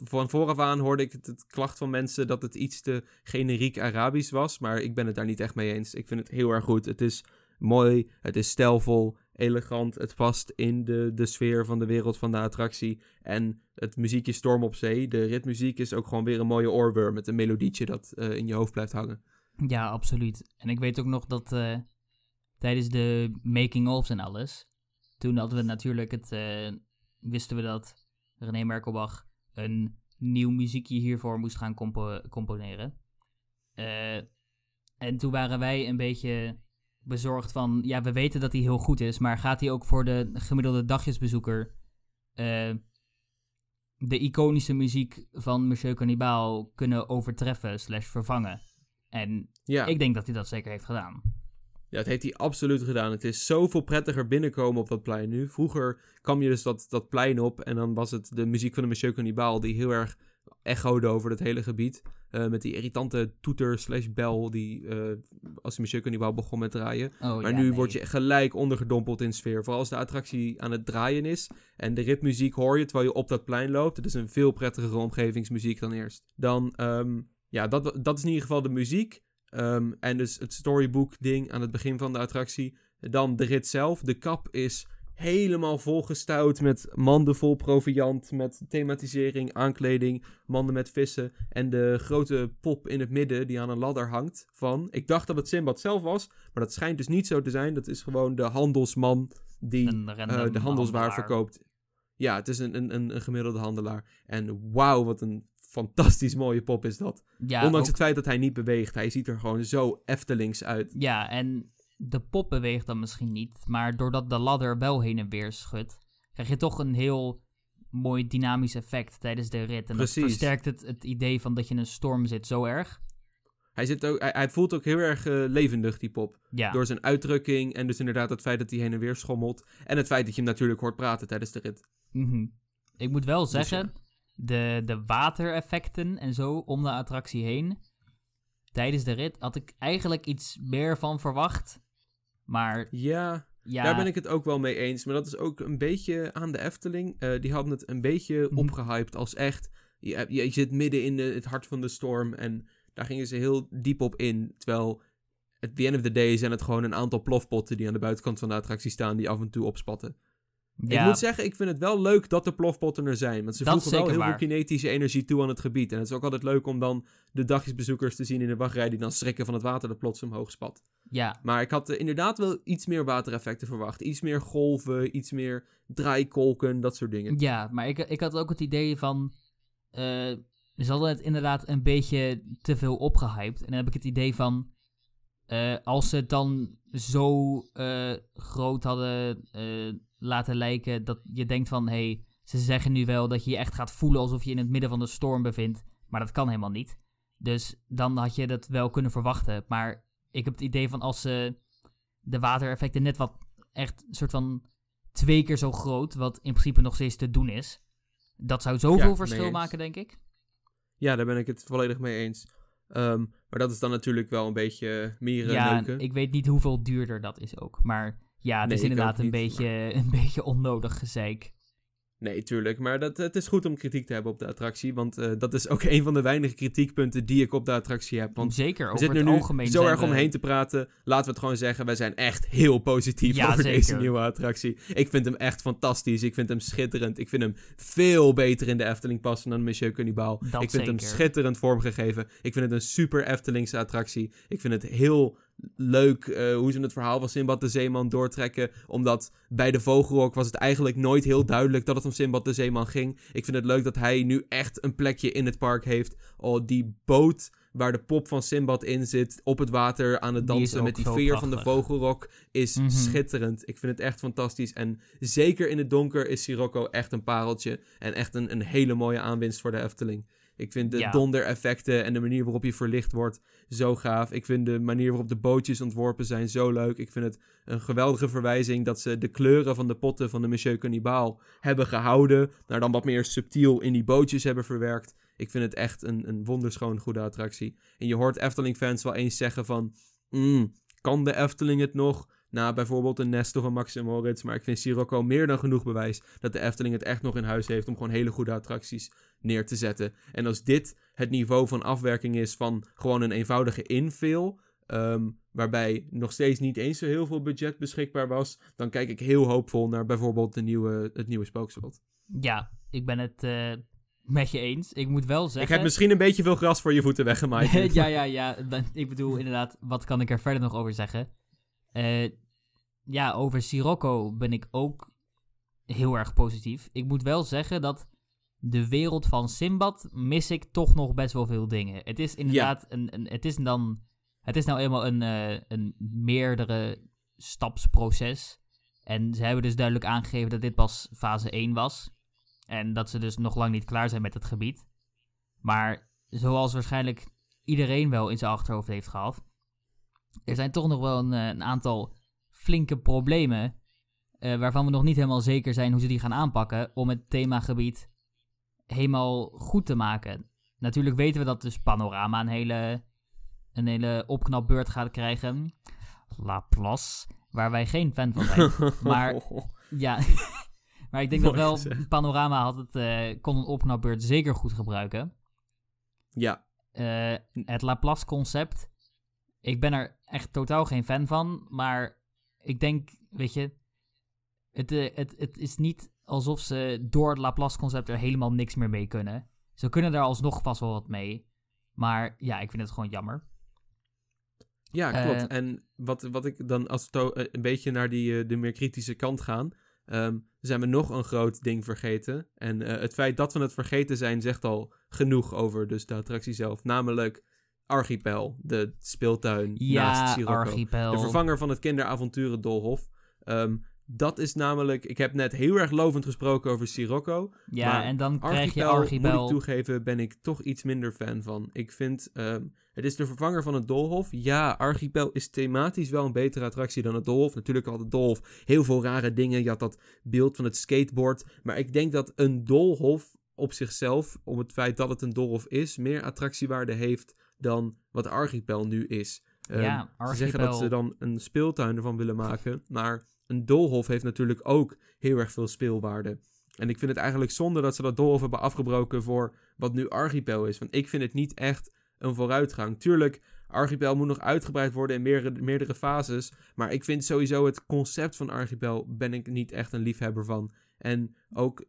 van, vooraf aan hoorde ik het, het klacht van mensen dat het iets te generiek Arabisch was. Maar ik ben het daar niet echt mee eens. Ik vind het heel erg goed. Het is mooi, het is stijlvol, elegant. Het past in de, de sfeer van de wereld van de attractie. En het muziekje Storm op Zee, de ritmuziek, is ook gewoon weer een mooie oorworm met een melodietje dat eh, in je hoofd blijft hangen. Ja, absoluut. En ik weet ook nog dat eh, tijdens de making-ofs en alles, toen hadden we natuurlijk het, eh, wisten we dat René Merkelbach een nieuw muziekje hiervoor moest gaan compo- componeren. Eh, en toen waren wij een beetje bezorgd van, ja, we weten dat hij heel goed is, maar gaat hij ook voor de gemiddelde dagjesbezoeker eh, de iconische muziek van Monsieur Cannibal kunnen overtreffen slash vervangen? En Ja. ik denk dat hij dat zeker heeft gedaan. Ja, dat heeft hij absoluut gedaan. Het is zoveel prettiger binnenkomen op dat plein nu. Vroeger kwam je dus dat, dat plein op en dan was het de muziek van de Monsieur Cannibal die heel erg echode over het hele gebied. Eh, met die irritante toeter slash bel die eh, als de Monsieur Cannibal begon met draaien. Oh, Maar ja, nu nee. word je gelijk ondergedompeld in sfeer. Vooral als de attractie aan het draaien is. En de ritmuziek hoor je terwijl je op dat plein loopt. Het is een veel prettigere omgevingsmuziek dan eerst. Dan, ehm, ja, dat, dat is in ieder geval de muziek. Ehm, en dus het storybook ding aan het begin van de attractie. Dan de rit zelf. De kap is helemaal volgestouwd met manden vol proviant, met thematisering, aankleding, manden met vissen en de grote pop in het midden die aan een ladder hangt van... Ik dacht dat het Simbad zelf was, maar dat schijnt dus niet zo te zijn. Dat is gewoon de handelsman die eh, de handelswaar verkoopt. Ja, het is een, een, een, een gemiddelde handelaar. En wauw, wat een fantastisch mooie pop is dat. Ja, Ondanks ook- het feit dat hij niet beweegt. Hij ziet er gewoon zo Eftelings uit. ja, en de pop beweegt dan misschien niet. Maar doordat de ladder wel heen en weer schudt, krijg je toch een heel mooi dynamisch effect tijdens de rit. En Precies. dat versterkt het, het idee van dat je in een storm zit zo erg. Hij, zit ook, hij, hij voelt ook heel erg eh, levendig, die pop. Ja, Door zijn uitdrukking en dus inderdaad het feit dat hij heen en weer schommelt. En het feit dat je hem natuurlijk hoort praten tijdens de rit. mhm. ik moet wel Dus zeggen, de, de watereffecten en zo om de attractie heen, tijdens de rit had ik eigenlijk iets meer van verwacht. Maar Ja, ja, daar ben ik het ook wel mee eens. Maar dat is ook een beetje aan de Efteling. Eh, die hadden het een beetje Mhm. opgehyped als echt... Je, je, je zit midden in de, het hart van de storm en daar gingen ze heel diep op in. Terwijl, at the end of the day zijn het gewoon een aantal plofpotten die aan de buitenkant van de attractie staan die af en toe opspatten. Ja, Ik moet zeggen, ik vind het wel leuk dat de plofpotten er zijn. Want ze Dat voegen wel heel waar. veel kinetische energie toe aan het gebied. En het is ook altijd leuk om dan de dagjesbezoekers te zien in de wachtrij... die dan schrikken van het water dat plots omhoog spat. ja, Maar ik had eh, inderdaad wel iets meer watereffecten verwacht. Iets meer golven, iets meer draaikolken, dat soort dingen. Ja, maar ik, ik had ook het idee van. eh ze hadden het inderdaad een beetje te veel opgehyped. En dan heb ik het idee van. Eh, als ze het dan zo eh, groot hadden eh, laten lijken. dat je denkt van. hé, hey, ze zeggen nu wel dat je je echt gaat voelen alsof je in het midden van de storm bevindt. Maar dat kan helemaal niet. Dus dan had je dat wel kunnen verwachten. Maar ik heb het idee van als ze de watereffecten net wat. echt een soort van twee keer zo groot, wat in principe nog steeds te doen is. Dat zou zoveel verschil maken, denk ik. Ja, daar ben ik het volledig mee eens. Ehm, maar dat is dan natuurlijk wel een beetje meer eh, ja, neuken. ik weet niet hoeveel duurder dat is ook. Maar ja, het Nee, is inderdaad een, niet, beetje, een beetje onnodig gezeik. Nee, tuurlijk. Maar dat, het is goed om kritiek te hebben op de attractie. Want eh, dat is ook een van de weinige kritiekpunten die ik op de attractie heb. Want Zeker, we zitten er nu algemeen zo erg we- omheen te praten. Laten we het gewoon zeggen. Wij zijn echt heel positief Ja, over deze nieuwe attractie. Ik vind hem echt fantastisch. Ik vind hem schitterend. Ik vind hem veel beter in de Efteling passen dan Monsieur Cannibal. Dat ik vind hem schitterend vormgegeven. Ik vind het een super Eftelingse attractie. Ik vind het heel leuk eh, hoe ze het verhaal van Simbad de Zeeman doortrekken. Omdat bij de Vogelrok was het eigenlijk nooit heel duidelijk dat het om Simbad de Zeeman ging. Ik vind het leuk dat hij nu echt een plekje in het park heeft. Oh, die boot waar de pop van Simbad in zit op het water aan het dansen met die veer van de. Vogelrok is Mhm. schitterend. Ik vind het echt fantastisch. En zeker in het donker is Sirocco echt een pareltje. En echt een, een hele mooie aanwinst voor de Efteling. Ik vind de Ja. dondereffecten en de manier waarop je verlicht wordt zo gaaf. Ik vind de manier waarop de bootjes ontworpen zijn zo leuk. Ik vind het een geweldige verwijzing dat ze de kleuren van de potten van de Monsieur Cannibal hebben gehouden. Maar dan wat meer subtiel in die bootjes hebben verwerkt. Ik vind het echt een, een wonderschoon goede attractie. En je hoort Efteling-fans wel eens zeggen van... "Mm, kan de Efteling het nog? Na bijvoorbeeld een Nest of een Max en Moritz. Maar ik vind Sirocco meer dan genoeg bewijs dat de Efteling het echt nog in huis heeft om gewoon hele goede attracties neer te zetten. En als dit het niveau van afwerking is van gewoon een eenvoudige infill, ehm, waarbij nog steeds niet eens zo heel veel budget beschikbaar was, dan kijk ik heel hoopvol naar bijvoorbeeld de nieuwe, het nieuwe Spookslot. Ja, ik ben het eh, met je eens. Ik moet wel Ik zeggen... heb misschien een beetje veel gras voor je voeten weggemaaid. ja, ja, ja. Ik bedoel, inderdaad, wat kan ik er verder nog over zeggen? Eh, ja, over Sirocco ben ik ook heel erg positief. Ik moet wel zeggen dat de wereld van Simbad mis ik toch nog best wel veel dingen. Het is inderdaad een, een het is dan het is nou eenmaal een, eh, een meerdere stapsproces. En ze hebben dus duidelijk aangegeven dat dit pas fase 1 was. En dat ze dus nog lang niet klaar zijn met het gebied. Maar zoals waarschijnlijk iedereen wel in zijn achterhoofd heeft gehad. Er zijn toch nog wel een, eh, een aantal flinke problemen. eh, waarvan we nog niet helemaal zeker zijn hoe ze die gaan aanpakken. Om het themagebied helemaal goed te maken. Natuurlijk weten we dat dus Panorama een hele, een hele opknapbeurt gaat krijgen. Laplace, waar wij geen fan van zijn. Maar ja, maar ik denk dat wel gezegd. Panorama had het, eh, kon een opknapbeurt zeker goed gebruiken. ja, Eh, het Laplace concept. Ik ben er echt totaal geen fan van. Maar ik denk, weet je. Het, eh, het, het is niet alsof ze door het Laplace-concept er helemaal niks meer mee kunnen. Ze kunnen er alsnog vast wel wat mee. Maar ja, ik vind het gewoon jammer. Ja, klopt. Eh, en wat, wat ik dan als we eh, een beetje naar die, de meer kritische kant gaan, ehm, zijn we nog een groot ding vergeten. En het feit dat we het vergeten zijn, zegt al genoeg over dus de attractie zelf. Namelijk Archipel, de speeltuin naast Ja, Sirocco. Archipel. De vervanger van het kinderavonturen Dolhof. Ehm, dat is namelijk, ik heb net heel erg lovend gesproken over Sirocco. ja, maar en dan krijg je Archipel, Archipel. moet ik toegeven, ben ik toch iets minder fan van. Ik vind, ehm, het is de vervanger van het Doolhof. Ja, Archipel is thematisch wel een betere attractie dan het Doolhof. Natuurlijk had het Doolhof heel veel rare dingen. Je had dat beeld van het skateboard. Maar ik denk dat een Doolhof op zichzelf, om het feit dat het een Doolhof is, meer attractiewaarde heeft dan wat Archipel nu is. Ehm, Ja, Ze zeggen dat Archipel- ze dan een speeltuin ervan willen maken. Maar een doolhof heeft natuurlijk ook heel erg veel speelwaarde. En ik vind het eigenlijk zonde dat ze dat doolhof hebben afgebroken voor wat nu Archipel is. Want ik vind het niet echt een vooruitgang. Tuurlijk, Archipel moet nog uitgebreid worden in meerdere, meerdere fases. Maar ik vind sowieso het concept van Archipel ben ik niet echt een liefhebber van. En ook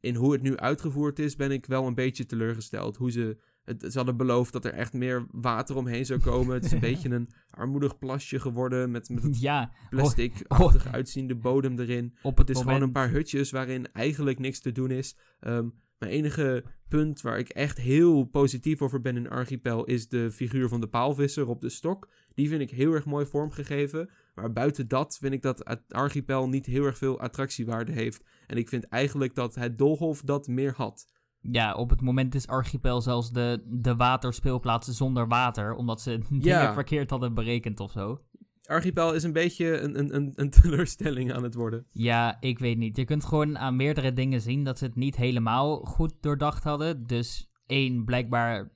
in hoe het nu uitgevoerd is, ben ik wel een beetje teleurgesteld. Hoe ze het, ze hadden beloofd dat er echt meer water omheen zou komen. Het is een beetje een armoedig plasje geworden met, met het Ja, plastic-achtig uitziende bodem erin. op het Het is moment... gewoon een paar hutjes waarin eigenlijk niks te doen is. Ehm, mijn enige punt waar ik echt heel positief over ben in Archipel is de figuur van de paalvisser op de stok. Die vind ik heel erg mooi vormgegeven. Maar buiten dat vind ik dat Archipel niet heel erg veel attractiewaarde heeft. En ik vind eigenlijk dat het Dolhof dat meer had. Ja, op het moment is Archipel zelfs de, de waterspeelplaats zonder water. Omdat ze dingen Ja. verkeerd hadden berekend of zo. Archipel is een beetje een, een, een, een teleurstelling aan het worden. Ja, ik weet niet. Je kunt gewoon aan meerdere dingen zien dat ze het niet helemaal goed doordacht hadden. Dus één, blijkbaar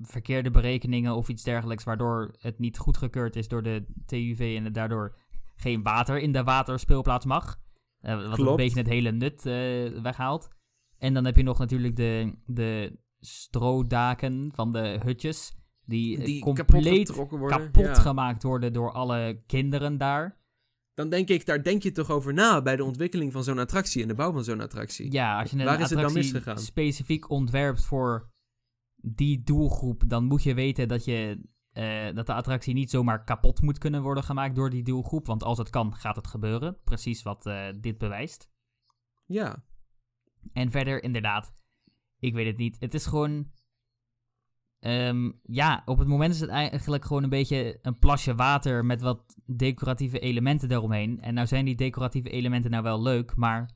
verkeerde berekeningen of iets dergelijks, waardoor het niet goedgekeurd is door de TUV en het daardoor geen water in de waterspeelplaats mag. Eh, wat Klopt. een beetje het hele nut eh, weghaalt. En dan heb je nog natuurlijk de, de strodaken van de hutjes, die, eh, Die kapot compleet getrokken worden. kapot Ja. gemaakt worden door alle kinderen daar. Dan denk ik, daar denk je toch over na bij de ontwikkeling van zo'n attractie en de bouw van zo'n attractie. Ja, als je een Waar is het dan attractie misgegaan? specifiek ontwerpt voor die doelgroep, dan moet je weten dat, je, eh, dat de attractie niet zomaar kapot moet kunnen worden gemaakt door die doelgroep. Want als het kan, gaat het gebeuren. Precies wat eh, dit bewijst. Ja. En verder, inderdaad, ik weet het niet. Het is gewoon. ehm, ja, op het moment is het eigenlijk gewoon een beetje een plasje water met wat decoratieve elementen eromheen. En nou zijn die decoratieve elementen nou wel leuk, maar.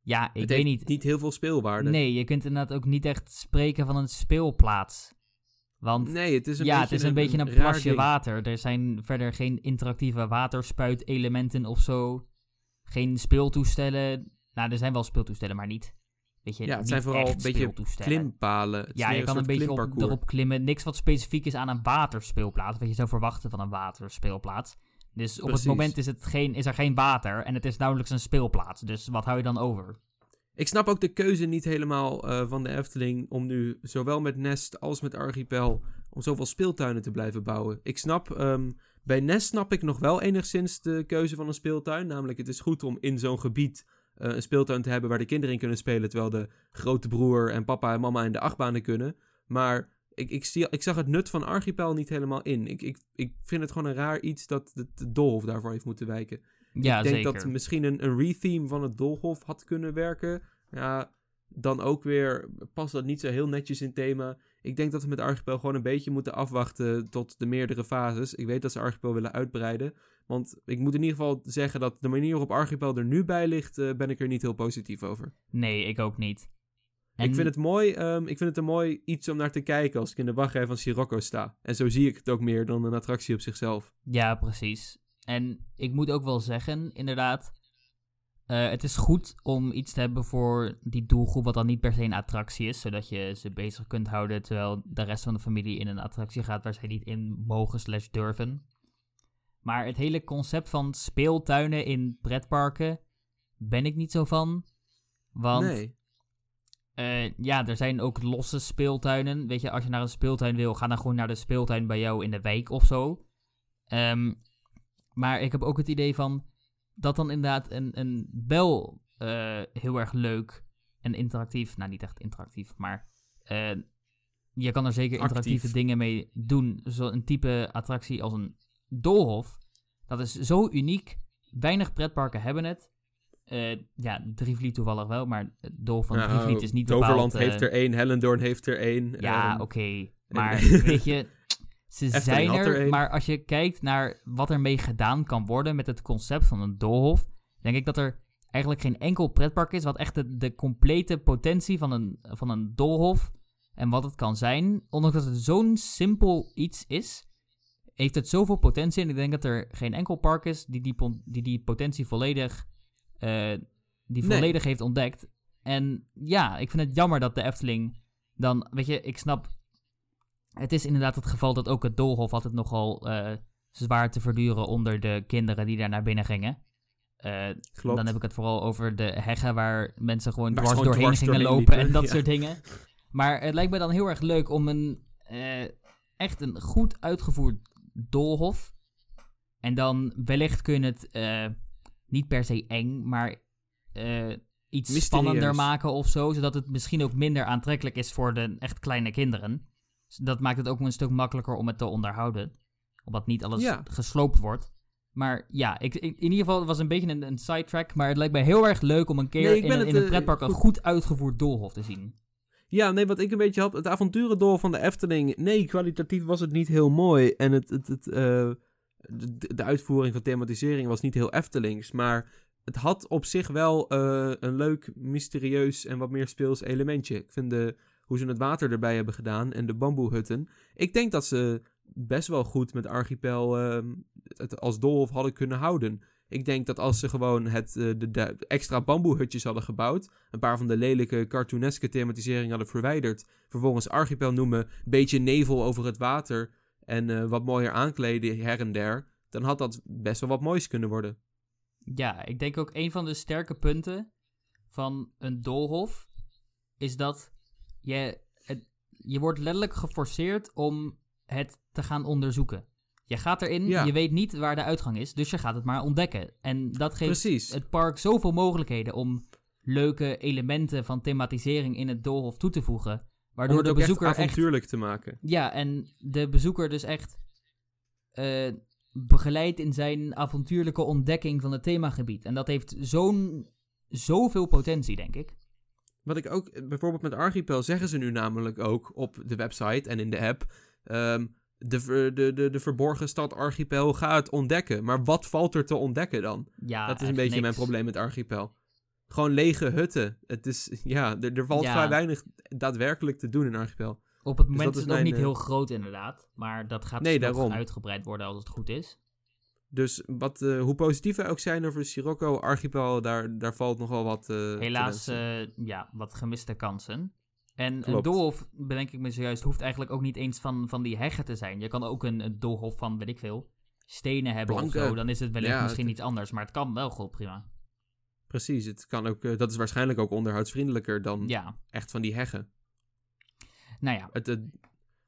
Ja, ik het weet heeft niet. niet heel veel speelwaarde. Nee, je kunt inderdaad ook niet echt spreken van een speelplaats. Want Nee, het is een ja, beetje het is een, beetje een plasje water. Er zijn verder geen interactieve waterspuitelementen of zo. Geen speeltoestellen. Nou, er zijn wel speeltoestellen, maar niet. Weet je, Ja, het zijn vooral een beetje. Klimpalen. Het Ja, je kan een beetje op, erop klimmen. Niks wat specifiek is aan een waterspeelplaats. Wat je zou verwachten van een waterspeelplaats. Dus op het moment is, het geen, is er geen water en het is nauwelijks een speelplaats. Dus wat hou je dan over? Ik snap ook de keuze niet helemaal eh, van de Efteling om nu zowel met Nest als met Archipel om zoveel speeltuinen te blijven bouwen. Ik snap, ehm, bij Nest snap ik nog wel enigszins de keuze van een speeltuin. Namelijk, het is goed om in zo'n gebied een speeltuin te hebben waar de kinderen in kunnen spelen, terwijl de grote broer en papa en mama in de achtbanen kunnen. Maar ik, ik, zie, ik zag het nut van Archipel niet helemaal in. Ik, ik, ik vind het gewoon een raar iets dat de, de Doolhof daarvoor heeft moeten wijken. Ja, ik denk zeker. dat misschien een, een retheme van het Dolhof had kunnen werken. Ja, dan ook weer past dat niet zo heel netjes in thema. Ik denk dat we met Archipel gewoon een beetje moeten afwachten tot de meerdere fases. Ik weet dat ze Archipel willen uitbreiden. Want ik moet in ieder geval zeggen dat de manier waarop Archipel er nu bij ligt, eh, ben ik er niet heel positief over. Nee, ik ook niet. Ik vind het mooi, ehm, ik vind het een mooi iets om naar te kijken als ik in de wachtrij van Sirocco sta. En zo zie ik het ook meer dan een attractie op zichzelf. Ja, precies. En ik moet ook wel zeggen, inderdaad. eh, het is goed om iets te hebben voor die doelgroep, wat dan niet per se een attractie is, zodat je ze bezig kunt houden terwijl de rest van de familie in een attractie gaat waar zij niet in mogen slash durven. Maar het hele concept van speeltuinen in pretparken ben ik niet zo van. Want nee. eh, ja, er zijn ook losse speeltuinen. Weet je, als je naar een speeltuin wil, ga dan gewoon naar de speeltuin bij jou in de wijk of zo. Ehm, maar ik heb ook het idee van, dat dan inderdaad een, een wel eh, heel erg leuk en interactief, nou niet echt interactief, maar eh, je kan er zeker interactieve Actief. dingen mee doen. Zo'n type attractie als een doolhof, dat is zo uniek. Weinig pretparken hebben het. Eh, ja, Drievliet toevallig wel, maar het doolhof van Nou, Drievliet is niet Toverland bepaald... heeft eh, er één, Hellendoorn heeft er één. ja, ehm, oké. Maar en- weet je, ze Efteling zijn er. Maar als je kijkt naar wat ermee gedaan kan worden met het concept van een doolhof, denk ik dat er eigenlijk geen enkel pretpark is wat echt de, de complete potentie van een, van een doolhof en wat het kan zijn, ondanks dat het zo'n simpel iets is, heeft het zoveel potentie. En ik denk dat er geen enkel park is die die, die, die potentie volledig, eh, die Nee. volledig heeft ontdekt. En ja, ik vind het jammer dat de Efteling dan, weet je, ik snap. Het is inderdaad het geval dat ook het doolhof altijd nogal eh, zwaar te verduren onder de kinderen die daar naar binnen gingen. Eh, Klopt. dan heb ik het vooral over de heggen waar mensen gewoon Waar dwars gewoon doorheen dwars gingen doorheen lopen liepen, en dat ja. soort dingen. Maar het lijkt me dan heel erg leuk om een echt een goed uitgevoerd doolhof. En dan wellicht kun je het eh, niet per se eng, maar eh, iets Mysterieus. spannender maken of zo. Zodat het misschien ook minder aantrekkelijk is voor de echt kleine kinderen. Dus dat maakt het ook een stuk makkelijker om het te onderhouden. Omdat niet alles Ja. gesloopt wordt. Maar ja, ik, in ieder geval, het was een beetje een, een sidetrack. Maar het lijkt mij heel erg leuk om een keer Nee, in, een, het, in een eh, pretpark een goed. goed uitgevoerd doolhof te zien. Ja, nee, wat ik een beetje had, het avonturendool van de Efteling, nee, kwalitatief was het niet heel mooi. En het, het, het, eh, de, de uitvoering van thematisering was niet heel Eftelings, maar het had op zich wel eh, een leuk, mysterieus en wat meer speels elementje. Ik vind de, hoe ze het water erbij hebben gedaan en de bamboehutten. Ik denk dat ze best wel goed met Archipel ehm, het als doolhof hadden kunnen houden. Ik denk dat als ze gewoon het, eh, de, extra bamboehutjes hadden gebouwd, een paar van de lelijke cartooneske thematiseringen hadden verwijderd, vervolgens Archipel noemen, beetje nevel over het water en eh, wat mooier aankleden her en der, dan had dat best wel wat moois kunnen worden. Ja, ik denk ook een van de sterke punten van een doolhof is dat je, het, je wordt letterlijk geforceerd om het te gaan onderzoeken. Je gaat erin, Ja. je weet niet waar de uitgang is, dus je gaat het maar ontdekken. En dat geeft Precies. het park zoveel mogelijkheden om leuke elementen van thematisering in het doolhof toe te voegen. Waardoor het de echt bezoeker echt avontuurlijk te maken. ja, en de bezoeker dus echt eh begeleidt in zijn avontuurlijke ontdekking van het themagebied. En dat heeft zo'n, zoveel potentie, denk ik. Wat ik ook, eh, bijvoorbeeld met Archipel zeggen ze nu namelijk ook op de website en in de app. ehm, de, de, de, de verborgen stad Archipel, ga het ontdekken. Maar wat valt er te ontdekken dan? Ja, dat is een beetje mijn probleem met Archipel. Gewoon lege hutten. Het is, ja, er, er valt Ja. vrij weinig daadwerkelijk te doen in Archipel. Op het Dus moment dat is het ook mijn, niet eh, heel groot, inderdaad. Maar dat gaat Nee, nog daarom. uitgebreid worden als het goed is. Dus wat, eh, hoe positief wij ook zijn over Sirocco, Archipel, daar, daar valt nogal wat eh, Helaas, ja, wat gemiste kansen. En een doolhof, bedenk ik me zojuist, hoeft eigenlijk ook niet eens van, van die heggen te zijn. Je kan ook een, een doolhof van, weet ik veel, stenen hebben of zo. Dan is het wellicht Ja, misschien het- iets anders, maar het kan wel goed prima. Precies, het kan ook, eh, dat is waarschijnlijk ook onderhoudsvriendelijker dan Ja, echt van die heggen. nou ja. Het, het,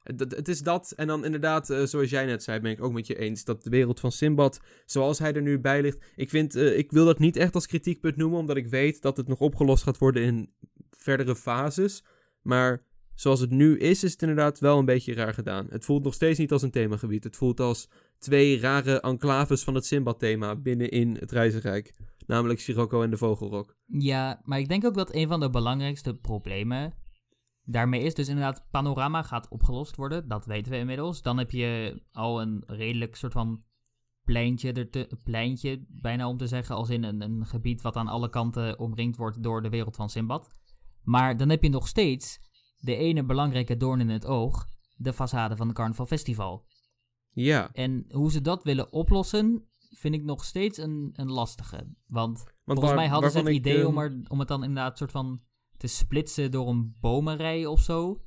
het, het- het is dat. En dan inderdaad, eh, zoals jij net zei, ben ik ook met je eens. Dat de wereld van Simbad, zoals hij er nu bij ligt. Ik, vind, eh, ik wil dat niet echt als kritiekpunt noemen, omdat ik weet dat het nog opgelost gaat worden in verdere fases. Maar zoals het nu is, is het inderdaad wel een beetje raar gedaan. Het voelt nog steeds niet als een themagebied. Het voelt als twee rare enclaves van het Simbad-thema binnenin het Reizenrijk. Namelijk Sirocco en de Vogelrok. Ja, maar ik denk ook dat een van de belangrijkste problemen daarmee is dus inderdaad, panorama gaat opgelost worden. Dat weten we inmiddels. Dan heb je al een redelijk soort van pleintje, pleintje bijna om te zeggen, als in een, een gebied wat aan alle kanten omringd wordt door de wereld van Simbad. Maar dan heb je nog steeds de ene belangrijke doorn in het oog, de façade van het Carnaval Festival. Ja, En hoe ze dat willen oplossen, vind ik nog steeds een, een lastige. Want want Volgens waar- mij hadden ze het ik, idee om, er, om het dan inderdaad soort van te splitsen door een bomenrij of zo.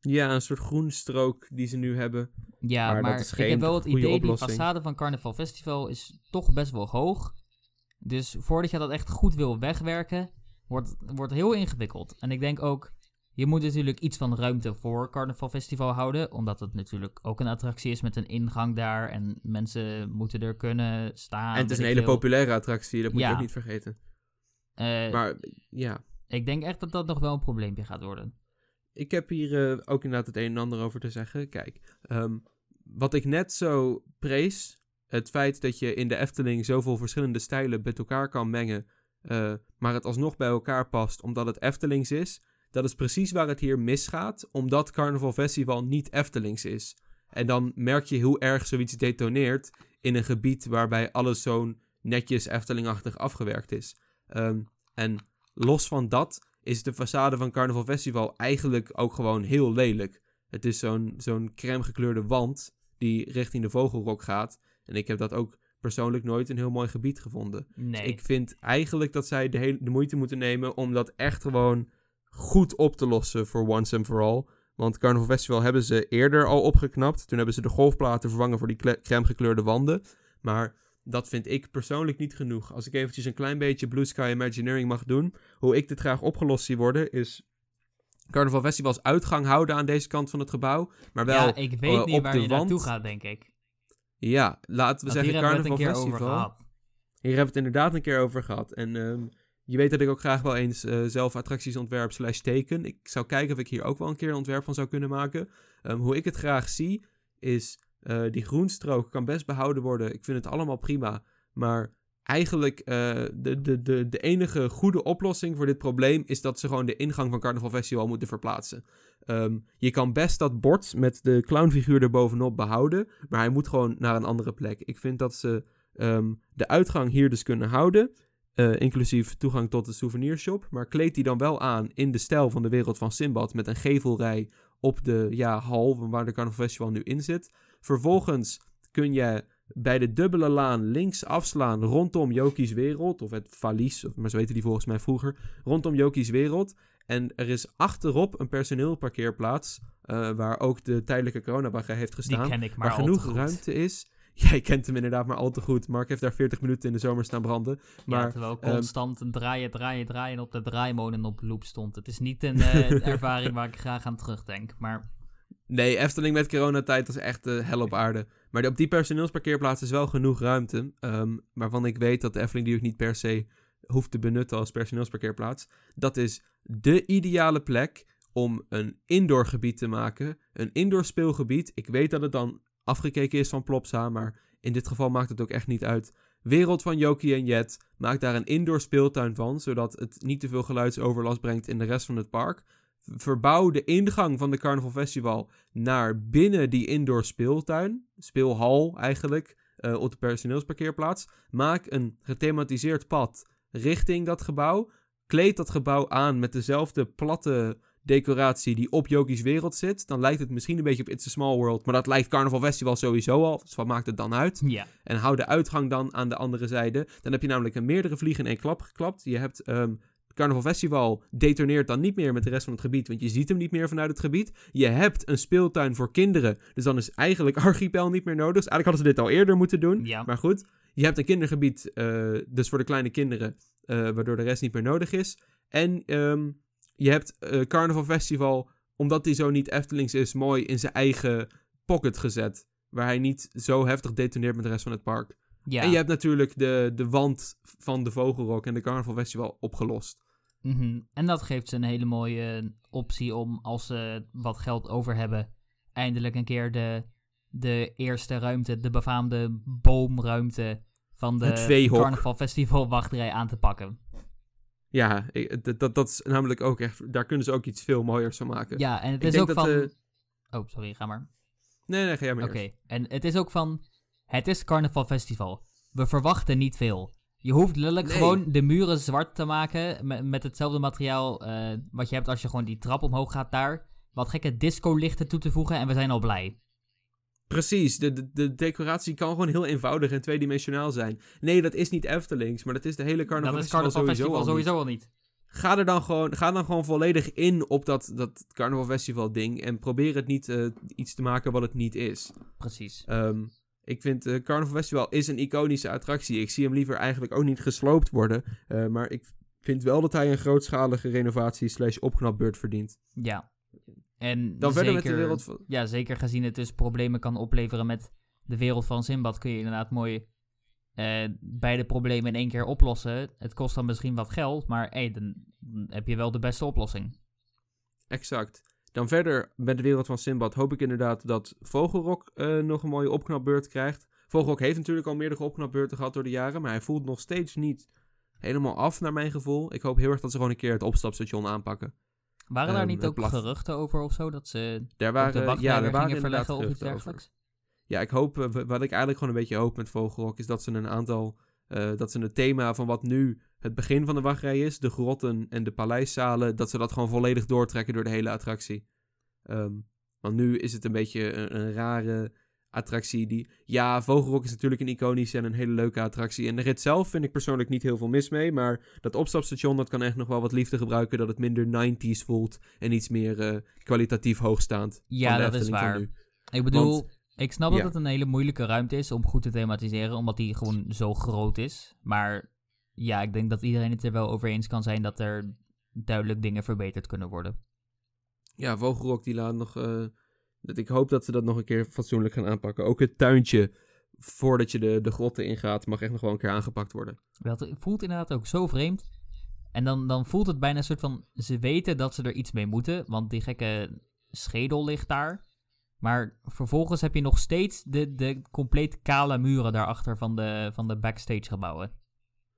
Ja, een soort groenstrook die ze nu hebben. Ja, Maar ik heb wel het idee, oplossing. die façade van Carnaval Festival is toch best wel hoog. Dus voordat je dat echt goed wil wegwerken, wordt, wordt heel ingewikkeld. En ik denk ook, Je moet natuurlijk iets van ruimte voor Carnaval Festival houden, omdat het natuurlijk ook een attractie is met een ingang daar en mensen moeten er kunnen staan. en het is een hele veel. populaire attractie, dat moet je ook niet vergeten. Eh, Maar ja, Ik denk echt dat dat nog wel een probleempje gaat worden. ik heb hier eh, ook inderdaad het een en ander over te zeggen. Kijk, ehm, wat ik net zo prees, het feit dat je in de Efteling zoveel verschillende stijlen met elkaar kan mengen, eh, maar het alsnog bij elkaar past omdat het Eftelings is, dat is precies waar het hier misgaat, omdat Carnaval Festival niet Eftelings is. En dan merk je hoe erg zoiets detoneert in een gebied waarbij alles zo'n netjes Eftelingachtig afgewerkt is. Ehm, en los van dat is de façade van Carnaval Festival eigenlijk ook gewoon heel lelijk. Het is zo'n zo'n crème gekleurde wand die richting de Vogelrok gaat. En ik heb dat ook persoonlijk nooit een heel mooi gebied gevonden. Nee. Ik vind eigenlijk dat zij de, hele, de moeite moeten nemen om dat echt gewoon goed op te lossen voor once and for all. Want Carnival Festival hebben ze eerder al opgeknapt. Toen hebben ze de golfplaten vervangen voor die crème gekleurde wanden. Maar dat vind ik persoonlijk niet genoeg. Als ik eventjes een klein beetje Blue Sky Imagineering mag doen. Hoe ik dit graag opgelost zie worden is... Carnival Festivals uitgang houden aan deze kant van het gebouw. Maar wel, ja, ik weet eh, niet op waar de je wand. naartoe gaat, denk ik. Ja, laten we Want hier zeggen hebben we het een Carnival keer over Festival. gehad. Hier hebben we het inderdaad een keer over gehad. En ehm, je weet dat ik ook graag wel eens eh, zelf attracties ontwerp slash teken. Ik zou kijken of ik hier ook wel een keer een ontwerp van zou kunnen maken. Ehm, hoe ik het graag zie, is eh, die groenstrook kan best behouden worden. Ik vind het allemaal prima. Maar eigenlijk eh, de, de, de, de enige goede oplossing voor dit probleem is dat ze gewoon de ingang van Carnaval Festival moeten verplaatsen. Ehm, je kan best dat bord met de clownfiguur erbovenop behouden, maar hij moet gewoon naar een andere plek. Ik vind dat ze ehm, de uitgang hier dus kunnen houden, eh, inclusief toegang tot de souvenirshop, maar kleed die dan wel aan in de stijl van de wereld van Simbad met een gevelrij op de ja, hal waar de Carnival Festival nu in zit. Vervolgens kun je bij de dubbele laan links afslaan rondom Joki's wereld, of het valies, maar zo heette die volgens mij vroeger, rondom Joki's wereld. En er is achterop een personeelparkeerplaats, eh, waar ook de tijdelijke coronabagger heeft Die gestaan. ken ik maar waar genoeg ruimte is. Jij kent hem inderdaad maar al te goed. Mark heeft daar 40 minuten in de zomer staan branden. ja, Maar terwijl ehm, constant een draaien, draaien, draaien op de draaimolen op loop stond. Het is niet een eh, ervaring waar ik graag aan terugdenk. Maar Nee, Efteling met coronatijd was echt de hel op aarde. Maar op die personeelsparkeerplaats is wel genoeg ruimte. ehm, waarvan ik weet dat de Efteling die ook niet per se hoeft te benutten als personeelsparkeerplaats. Dat is de ideale plek om een indoorgebied te maken. Een indoor speelgebied. Ik weet dat het dan afgekeken is van Plopsa, maar in dit geval maakt het ook echt niet uit. Wereld van Yoki en Jet. Maak daar een indoor speeltuin van, zodat het niet te veel geluidsoverlast brengt in de rest van het park. Verbouw de ingang van de Carnival Festival naar binnen die indoor speeltuin. Speelhal eigenlijk, eh, op de personeelsparkeerplaats. Maak een gethematiseerd pad richting dat gebouw. Kleed dat gebouw aan met dezelfde platte decoratie die op Yogi's wereld zit. Dan lijkt het misschien een beetje op It's a Small World. Maar dat lijkt Carnival Festival sowieso al. Dus wat maakt het dan uit? ja, En hou de uitgang dan aan de andere zijde. Dan heb je namelijk een meerdere vliegen in één klap geklapt. Je hebt ehm Carnival Festival detoneert dan niet meer met de rest van het gebied, want je ziet hem niet meer vanuit het gebied. Je hebt een speeltuin voor kinderen, dus dan is eigenlijk Archipel niet meer nodig. Dus eigenlijk hadden ze dit al eerder moeten doen. ja. Maar goed, je hebt een kindergebied, eh, dus voor de kleine kinderen, eh, waardoor de rest niet meer nodig is. En ehm, je hebt eh, Carnival Festival, omdat die zo niet Eftelings is, mooi in zijn eigen pocket gezet. Waar hij niet zo heftig detoneert met de rest van het park. ja. En je hebt natuurlijk de, de wand van de Vogelrok en de Carnival Festival opgelost. Mhm. En dat geeft ze een hele mooie optie om, als ze wat geld over hebben, eindelijk een keer de, de eerste ruimte, de befaamde boomruimte van de. Carnaval Festival wachtrij aan te pakken. Ja, ik- dat, dat, dat is namelijk ook echt... Daar kunnen ze ook iets veel mooiers van maken. Ja, en het is ook van... eh, Oh, sorry, ga maar. Nee, nee, ga jij maar Oké, en het is ook van... Het is Carnaval Festival. We verwachten niet veel. Je hoeft letterlijk Nee. gewoon de muren zwart te maken met, met hetzelfde materiaal eh, wat je hebt als je gewoon die trap omhoog gaat daar. Wat gekke disco-lichten toe te voegen en we zijn al blij. Precies, de, de, de decoratie kan gewoon heel eenvoudig en tweedimensionaal zijn. Nee, dat is niet Eftelings, maar dat is de hele Carnaval dat is Carnaval sowieso Festival al sowieso al niet. Ga er dan gewoon, ga dan gewoon volledig in op dat, dat Carnaval Festival ding en probeer het niet eh, iets te maken wat het niet is. Precies. Ehm, ik vind eh Carnival Festival is een iconische attractie. Ik zie hem liever eigenlijk ook niet gesloopt worden. eh, maar ik vind wel dat hij een grootschalige renovatie slash opknapbeurt verdient. Ja. En Dan zeker, verder met de wereld van... Ja, zeker gezien het dus problemen kan opleveren met de wereld van Simbad, kun je inderdaad mooi eh, beide problemen in één keer oplossen. Het kost dan misschien wat geld, maar hey, dan heb je wel de beste oplossing. Exact. Dan verder met de wereld van Simbad hoop ik inderdaad dat Vogelrok eh, nog een mooie opknapbeurt krijgt. Vogelrok heeft natuurlijk al meerdere opknapbeurten gehad door de jaren, maar hij voelt nog steeds niet helemaal af naar mijn gevoel. Ik hoop heel erg dat ze gewoon een keer het opstapstation aanpakken. Waren daar Ehm, niet ook geruchten over of zo? Dat ze Daar waren, de ja, weer waren gingen verleggen of iets dergelijks? Ja, ik hoop, eh, wat ik eigenlijk gewoon een beetje hoop met Vogelrok, is dat ze een aantal, eh, dat ze het thema van wat nu het begin van de wachtrij is, de grotten en de paleiszalen, dat ze dat gewoon volledig doortrekken door de hele attractie. Ehm, want nu is het een beetje een, een rare attractie die, ja, Vogelrok is natuurlijk een iconische en een hele leuke attractie. En de rit zelf vind ik persoonlijk niet heel veel mis mee, maar dat opstapstation, dat kan echt nog wel wat liefde gebruiken, dat het minder 90s voelt en iets meer eh, kwalitatief hoogstaand. Ja, dat is waar. Ik bedoel, Want- ik snap dat het een hele moeilijke ruimte is om goed te thematiseren, omdat die gewoon zo groot is. Maar ja, ik denk dat iedereen het er wel over eens kan zijn dat er duidelijk dingen verbeterd kunnen worden. ja, Vogelrok die laat nog. eh, dat ik hoop dat ze dat nog een keer fatsoenlijk gaan aanpakken. Ook het tuintje, voordat je de, de grotten ingaat, mag echt nog wel een keer aangepakt worden. Dat voelt inderdaad ook zo vreemd. En dan, dan voelt het bijna een soort van, ze weten dat ze er iets mee moeten, want die gekke schedel ligt daar. Maar vervolgens heb je nog steeds de, de compleet kale muren daarachter van de, van de backstage gebouwen.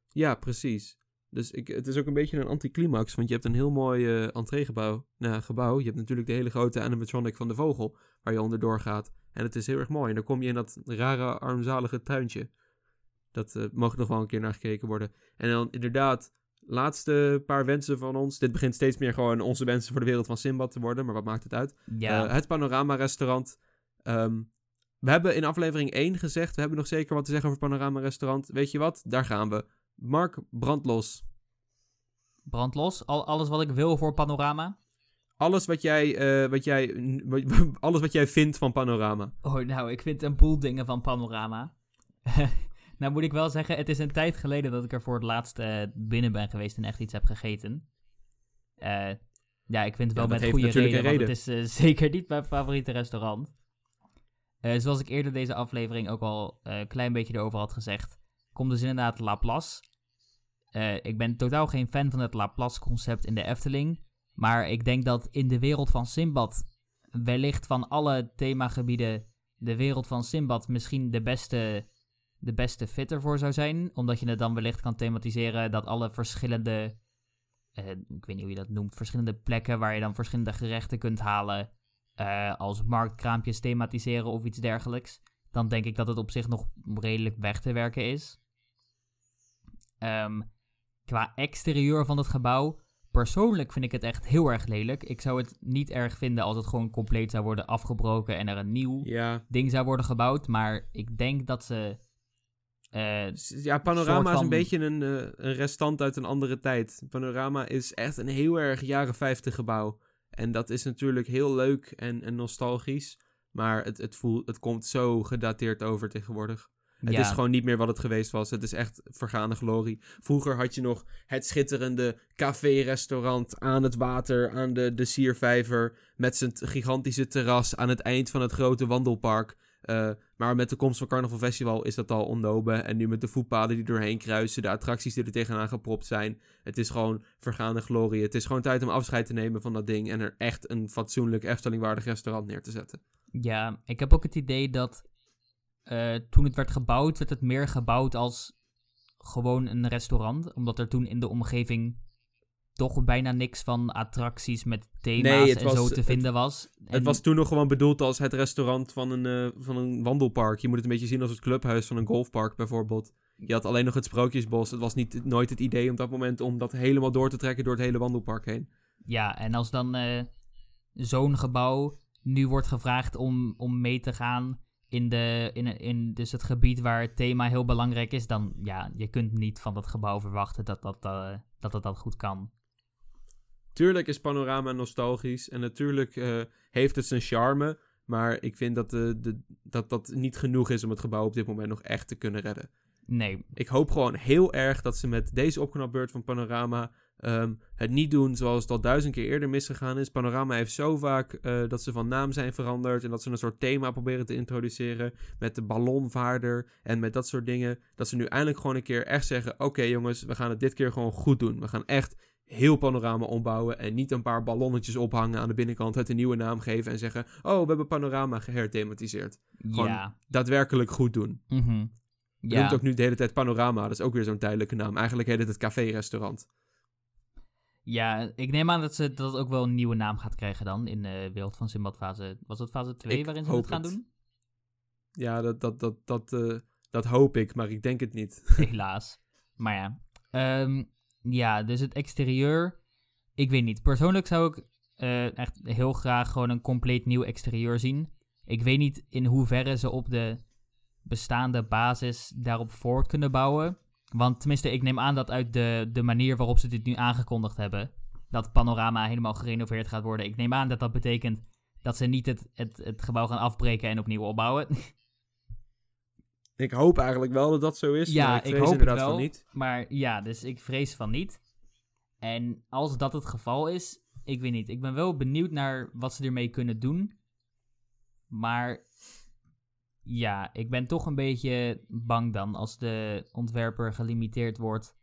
Ja, precies. Dus ik, het is ook een beetje een anticlimax, want je hebt een heel mooi eh entreegebouw. Nou, gebouw. Je hebt natuurlijk de hele grote animatronic van de vogel, waar je onderdoor gaat. En het is heel erg mooi. En dan kom je in dat rare, armzalige tuintje. Dat eh mag nog wel een keer naar gekeken worden. En dan inderdaad, laatste paar wensen van ons. Dit begint steeds meer gewoon onze wensen voor de wereld van Simbad te worden, maar wat maakt het uit? Ja, Eh, het Panorama Restaurant. Ehm, we hebben in aflevering 1 gezegd, we hebben nog zeker wat te zeggen over Panorama Restaurant. Weet je wat? Daar gaan we. Mark, brandlos. brandlos. Al, alles wat ik wil voor Panorama. Alles wat jij, eh, wat jij, alles wat jij vindt van Panorama. Oh, nou, ik vind een boel dingen van Panorama. nou moet ik wel zeggen, het is een tijd geleden dat ik er voor het laatst eh, binnen ben geweest en echt iets heb gegeten. Eh, ja, ik vind het wel Ja, met goede reden, want het is eh, zeker niet mijn favoriete restaurant. Zoals ik eerder deze aflevering ook al een klein beetje erover had gezegd, komt dus inderdaad Laplace. Ik ben totaal geen fan van het Laplace-concept in de Efteling. Maar ik denk dat in de wereld van Simbad wellicht van alle themagebieden de wereld van Simbad misschien de beste, de beste fit ervoor zou zijn. Omdat je het dan wellicht kan thematiseren dat alle verschillende, eh, ik weet niet hoe je dat noemt, verschillende plekken waar je dan verschillende gerechten kunt halen. eh, als marktkraampjes thematiseren of iets dergelijks. Dan denk ik dat het op zich nog redelijk weg te werken is. Ehm, qua exterieur van het gebouw Persoonlijk vind ik het echt heel erg lelijk. Ik zou het niet erg vinden als het gewoon compleet zou worden afgebroken en er een nieuw Ja, ding zou worden gebouwd. Maar ik denk dat ze. Eh, ja Panorama is een beetje een, eh, een restant uit een andere tijd. Panorama is echt een heel erg jaren 50 gebouw. En dat is natuurlijk heel leuk en, en nostalgisch. Maar het, het, voelt, het komt zo gedateerd over tegenwoordig. Het ja, is gewoon niet meer wat het geweest was. Het is echt vergaande glorie. Vroeger had je nog het schitterende café-restaurant aan het water, aan de, de Siervijver. Met zijn gigantische terras aan het eind van het grote wandelpark. Eh, maar met de komst van Carnaval Festival is dat al onnoben. En nu met de voetpaden die doorheen kruisen, de attracties die er tegenaan gepropt zijn. Het is gewoon vergaande glorie. Het is gewoon tijd om afscheid te nemen van dat ding. En er echt een fatsoenlijk Eftelingwaardig restaurant neer te zetten. ja, ik heb ook het idee dat. eh, toen het werd gebouwd, werd het meer gebouwd als gewoon een restaurant. Omdat er toen in de omgeving toch bijna niks van attracties met thema's Nee, en was- zo te het- vinden was. Het was toen nog gewoon bedoeld als het restaurant van een, eh, van een wandelpark. Je moet het een beetje zien als het clubhuis van een golfpark bijvoorbeeld. Je had alleen nog het Sprookjesbos. Het was niet, nooit het idee op dat moment om dat helemaal door te trekken door het hele wandelpark heen. Ja, en als dan eh, zo'n gebouw nu wordt gevraagd om, om mee te gaan in, de, in, in dus het gebied waar het thema heel belangrijk is, dan ja, je kunt niet van dat gebouw verwachten dat dat, eh, dat, het dat goed kan. Tuurlijk is Panorama nostalgisch en natuurlijk eh, heeft het zijn charme. Maar ik vind dat, de, de, dat dat niet genoeg is om het gebouw op dit moment nog echt te kunnen redden. Nee. Ik hoop gewoon heel erg dat ze met deze opknapbeurt van Panorama ehm, het niet doen zoals het al duizend keer eerder misgegaan is. Panorama heeft zo vaak eh, dat ze van naam zijn veranderd en dat ze een soort thema proberen te introduceren met de ballonvaarder en met dat soort dingen. Dat ze nu eindelijk gewoon een keer echt zeggen, oké jongens, we gaan het dit keer gewoon goed doen. We gaan echt heel panorama ombouwen en niet een paar ballonnetjes ophangen aan de binnenkant, het een nieuwe naam geven en zeggen, oh, we hebben panorama geherthematiseerd. Gewoon ja. daadwerkelijk goed doen. Mhm. Je Ja. noemt ook nu de hele tijd panorama, dat is ook weer zo'n tijdelijke naam. Eigenlijk heet het het café-restaurant. ja, ik neem aan dat, ze, dat ook wel een nieuwe naam gaat krijgen dan in de wereld van Simbad fase. Was het fase 2 Ik waarin ze het gaan het. doen? Ja, dat, dat, dat, dat, eh, dat hoop ik, maar ik denk het niet. Helaas. Maar ja. Ehm, ja, dus het exterieur. Ik weet niet. Persoonlijk zou ik eh, echt heel graag gewoon een compleet nieuw exterieur zien. Ik weet niet in hoeverre ze op de bestaande basis daarop voort kunnen bouwen. Want tenminste, ik neem aan dat uit de, de manier waarop ze dit nu aangekondigd hebben, dat Panorama helemaal gerenoveerd gaat worden. Ik neem aan dat dat betekent dat ze niet het, het, het gebouw gaan afbreken en opnieuw opbouwen. Ik hoop eigenlijk wel dat dat zo is, Ja, maar ik ik vrees hoop het inderdaad wel. van niet. Maar ja, dus ik vrees van niet. En als dat het geval is, ik weet niet. Ik ben wel benieuwd naar wat ze ermee kunnen doen. Maar ja, ik ben toch een beetje bang dan als de ontwerper gelimiteerd wordt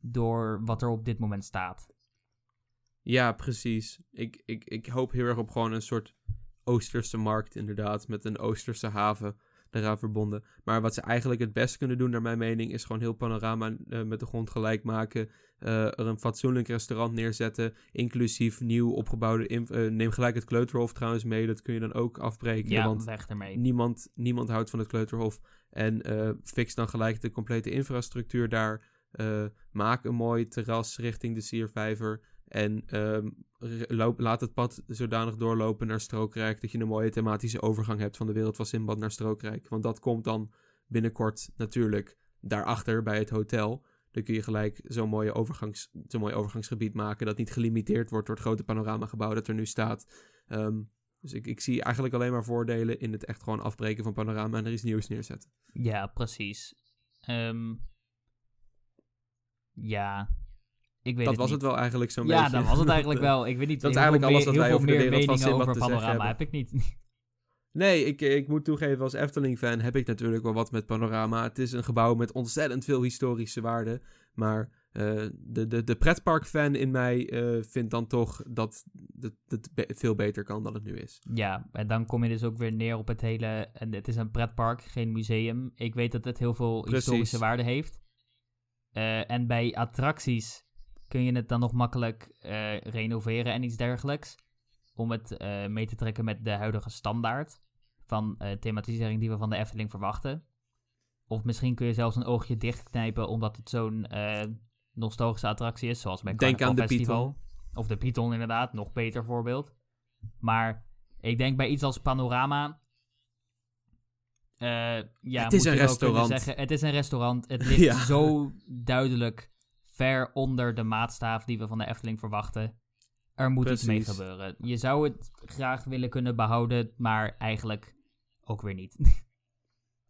door wat er op dit moment staat. Ja, precies. Ik, ik, ik hoop heel erg op gewoon een soort Oosterse markt, inderdaad, met een Oosterse haven eraan verbonden. Maar wat ze eigenlijk het best kunnen doen, naar mijn mening, is gewoon heel panorama eh, met de grond gelijk maken. eh, er een fatsoenlijk restaurant neerzetten, inclusief nieuw opgebouwde... eh, neem gelijk het Kleuterhof trouwens mee, dat kun je dan ook afbreken, Ja, want weg ermee. niemand, niemand houdt van het Kleuterhof. En fix dan gelijk de complete infrastructuur daar. Maak een mooi terras richting de Siervijver. En ehm, loop, laat het pad zodanig doorlopen naar Strookrijk... dat je een mooie thematische overgang hebt van de wereld van Simbad naar Strookrijk. Want dat komt dan binnenkort natuurlijk daarachter bij het hotel. Dan kun je gelijk zo'n mooie overgangs, zo'n mooi overgangsgebied maken... dat niet gelimiteerd wordt door het grote panoramagebouw dat er nu staat. Ehm, dus ik, ik zie eigenlijk alleen maar voordelen in het echt gewoon afbreken van panorama en er iets nieuws neerzetten. Ja, precies. Ehm, ja, ik weet dat het was niet. het wel eigenlijk zo'n ja, beetje. dat was het eigenlijk wel. Ik weet niet. Dat is eigenlijk alles wat wij over de wereld van Simbad te zeggen hebben. heb ik niet. Nee, ik, ik moet toegeven, als Efteling-fan heb ik natuurlijk wel wat met panorama. Het is een gebouw met ontzettend veel historische waarde. Maar eh, de, de, de pretpark-fan in mij eh, vindt dan toch dat het, be- veel beter kan dan het nu is. Ja, en dan kom je dus ook weer neer op het hele... En het is een pretpark, geen museum. Ik weet dat het heel veel Precies. historische waarde heeft. Eh, en bij attracties kun je het dan nog makkelijk eh, renoveren en iets dergelijks. Om het eh, mee te trekken met de huidige standaard van eh, thematisering die we van de Efteling verwachten. Of misschien kun je zelfs een oogje dichtknijpen omdat het zo'n nostalgische attractie is, zoals bij Denk aan de Festival. Of de Python inderdaad, nog beter voorbeeld. Maar ik denk bij iets als Panorama... ja, Het is moet een restaurant. Zeggen, het is een restaurant. Het ligt Ja. zo duidelijk ver onder de maatstaaf die we van de Efteling verwachten. Er moet iets mee gebeuren. Je zou het graag willen kunnen behouden, maar eigenlijk ook weer niet.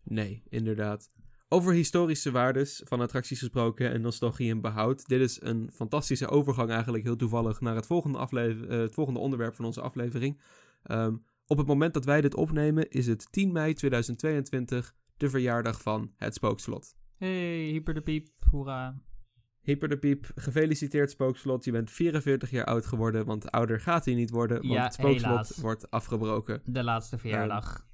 Nee, inderdaad. Over historische waardes van attracties gesproken en nostalgie en behoud. Dit is een fantastische overgang eigenlijk heel toevallig naar het volgende, aflever- eh, het volgende onderwerp van onze aflevering. Ehm, op het moment dat wij dit opnemen is het 10 mei 2022, de verjaardag van het Spookslot. hey, hyper de piep, hoera. Hyper de Piep, gefeliciteerd Spookslot. Je bent 44 jaar oud geworden, want ouder gaat hij niet worden, want Ja, het Spookslot helaas. wordt afgebroken. De laatste verjaardag.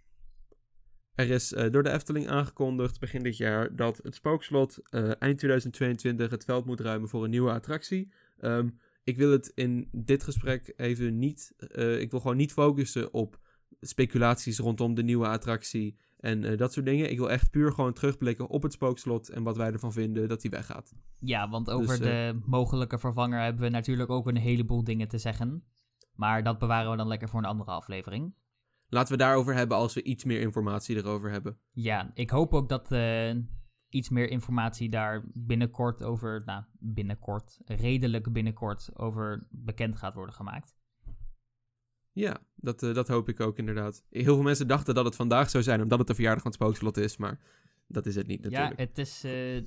Er is eh, door de Efteling aangekondigd begin dit jaar dat het Spookslot eh, eind 2022 het veld moet ruimen voor een nieuwe attractie. Ehm, ik wil het in dit gesprek even niet. ik wil gewoon niet focussen op speculaties rondom de nieuwe attractie en eh, dat soort dingen. Ik wil echt puur gewoon terugblikken op het Spookslot en wat wij ervan vinden dat hij weggaat. Ja, want over Dus, de mogelijke vervanger hebben we natuurlijk ook een heleboel dingen te zeggen. Maar dat bewaren we dan lekker voor een andere aflevering. Laten we daarover hebben als we iets meer informatie erover hebben. Ja, ik hoop ook dat eh, iets meer informatie daar binnenkort over, nou binnenkort, redelijk binnenkort over bekend gaat worden gemaakt. Ja, dat, eh, dat hoop ik ook inderdaad. Heel veel mensen dachten dat het vandaag zou zijn, omdat het de verjaardag van het Spookslot is. Maar dat is het niet Ja, natuurlijk. het is eh,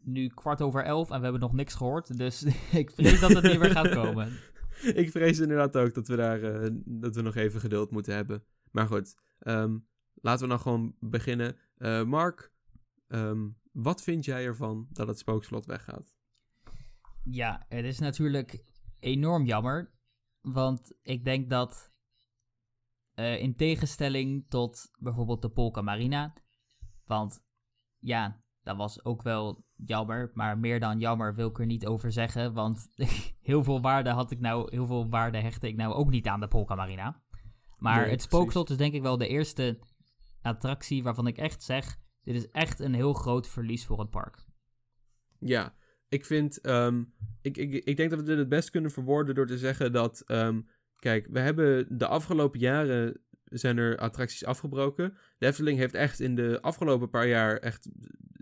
nu kwart over elf en we hebben nog niks gehoord. Dus ik vrees dat het niet meer gaat komen. ik vrees inderdaad ook dat we daar eh, dat we nog even geduld moeten hebben. Maar goed, ehm, laten we dan gewoon beginnen. Mark, ehm, wat vind jij ervan dat het spookslot weggaat? Ja, het is natuurlijk enorm jammer. Want ik denk dat eh, in tegenstelling tot bijvoorbeeld de Polka Marina. Want ja, dat was ook wel jammer. Maar meer dan jammer wil ik er niet over zeggen. Want heel veel waarde had ik nou, heel veel waarde hechtte ik nou ook niet aan de Polka Marina. Maar Nee, het spookslot is denk ik wel de eerste attractie waarvan ik echt zeg. Dit is echt een heel groot verlies voor het park. Ja, ik vind. ehm, ik, ik, ik denk dat we dit het best kunnen verwoorden door te zeggen dat. ehm, kijk, we hebben de afgelopen jaren. zijn er attracties afgebroken. De Efteling heeft echt in de afgelopen paar jaar. echt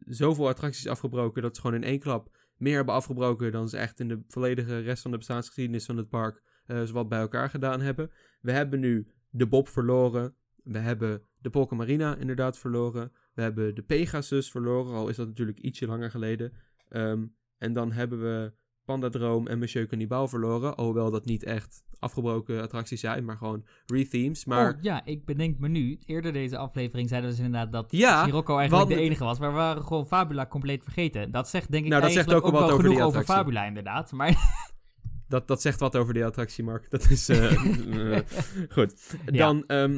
zoveel attracties afgebroken. dat ze gewoon in één klap meer hebben afgebroken. dan ze echt in de volledige rest van de bestaansgeschiedenis van het park. eh zowat bij elkaar gedaan hebben. We hebben nu de Bob verloren. We hebben de Polka Marina inderdaad verloren. We hebben de Pegasus verloren, al is dat natuurlijk ietsje langer geleden. Ehm, en dan hebben we Pandadroom en Monsieur Cannibal verloren. Alhoewel dat niet echt afgebroken attracties zijn, maar gewoon rethemes. Maar Oh ja, ik bedenk me nu. Eerder deze aflevering zeiden we dus inderdaad dat Ja, Sirocco eigenlijk de enige was. Maar we waren gewoon Fabula compleet vergeten. Dat zegt denk ik Nou, dat zegt eigenlijk ook ook, wel wel over genoeg over. Fabula inderdaad. Maar dat, dat zegt wat over die attractie, Mark. Dat is eh, goed. Dan, ehm,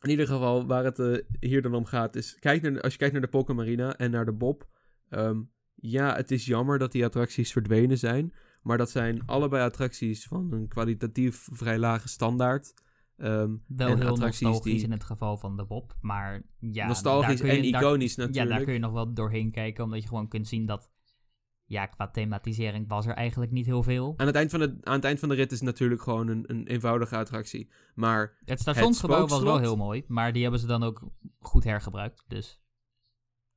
in ieder geval, waar het eh, hier dan om gaat, is... Kijk naar, de- als je kijkt naar de Polka Marina en naar de Bob... ehm, ja, het is jammer dat die attracties verdwenen zijn. Maar dat zijn allebei attracties van een kwalitatief vrij lage standaard. Ehm, wel en heel attracties nostalgisch die- in het geval van de Bob. Maar ja, nostalgisch je- en daar- iconisch Ja, natuurlijk. daar kun je nog wel doorheen kijken. Omdat je gewoon kunt zien dat... Ja, qua thematisering was er eigenlijk niet heel veel. Aan het, eind van de, aan het eind van de rit is natuurlijk gewoon een, een eenvoudige attractie. Maar Het stationsgebouw was wel heel mooi. Maar die hebben ze dan ook goed hergebruikt. Dus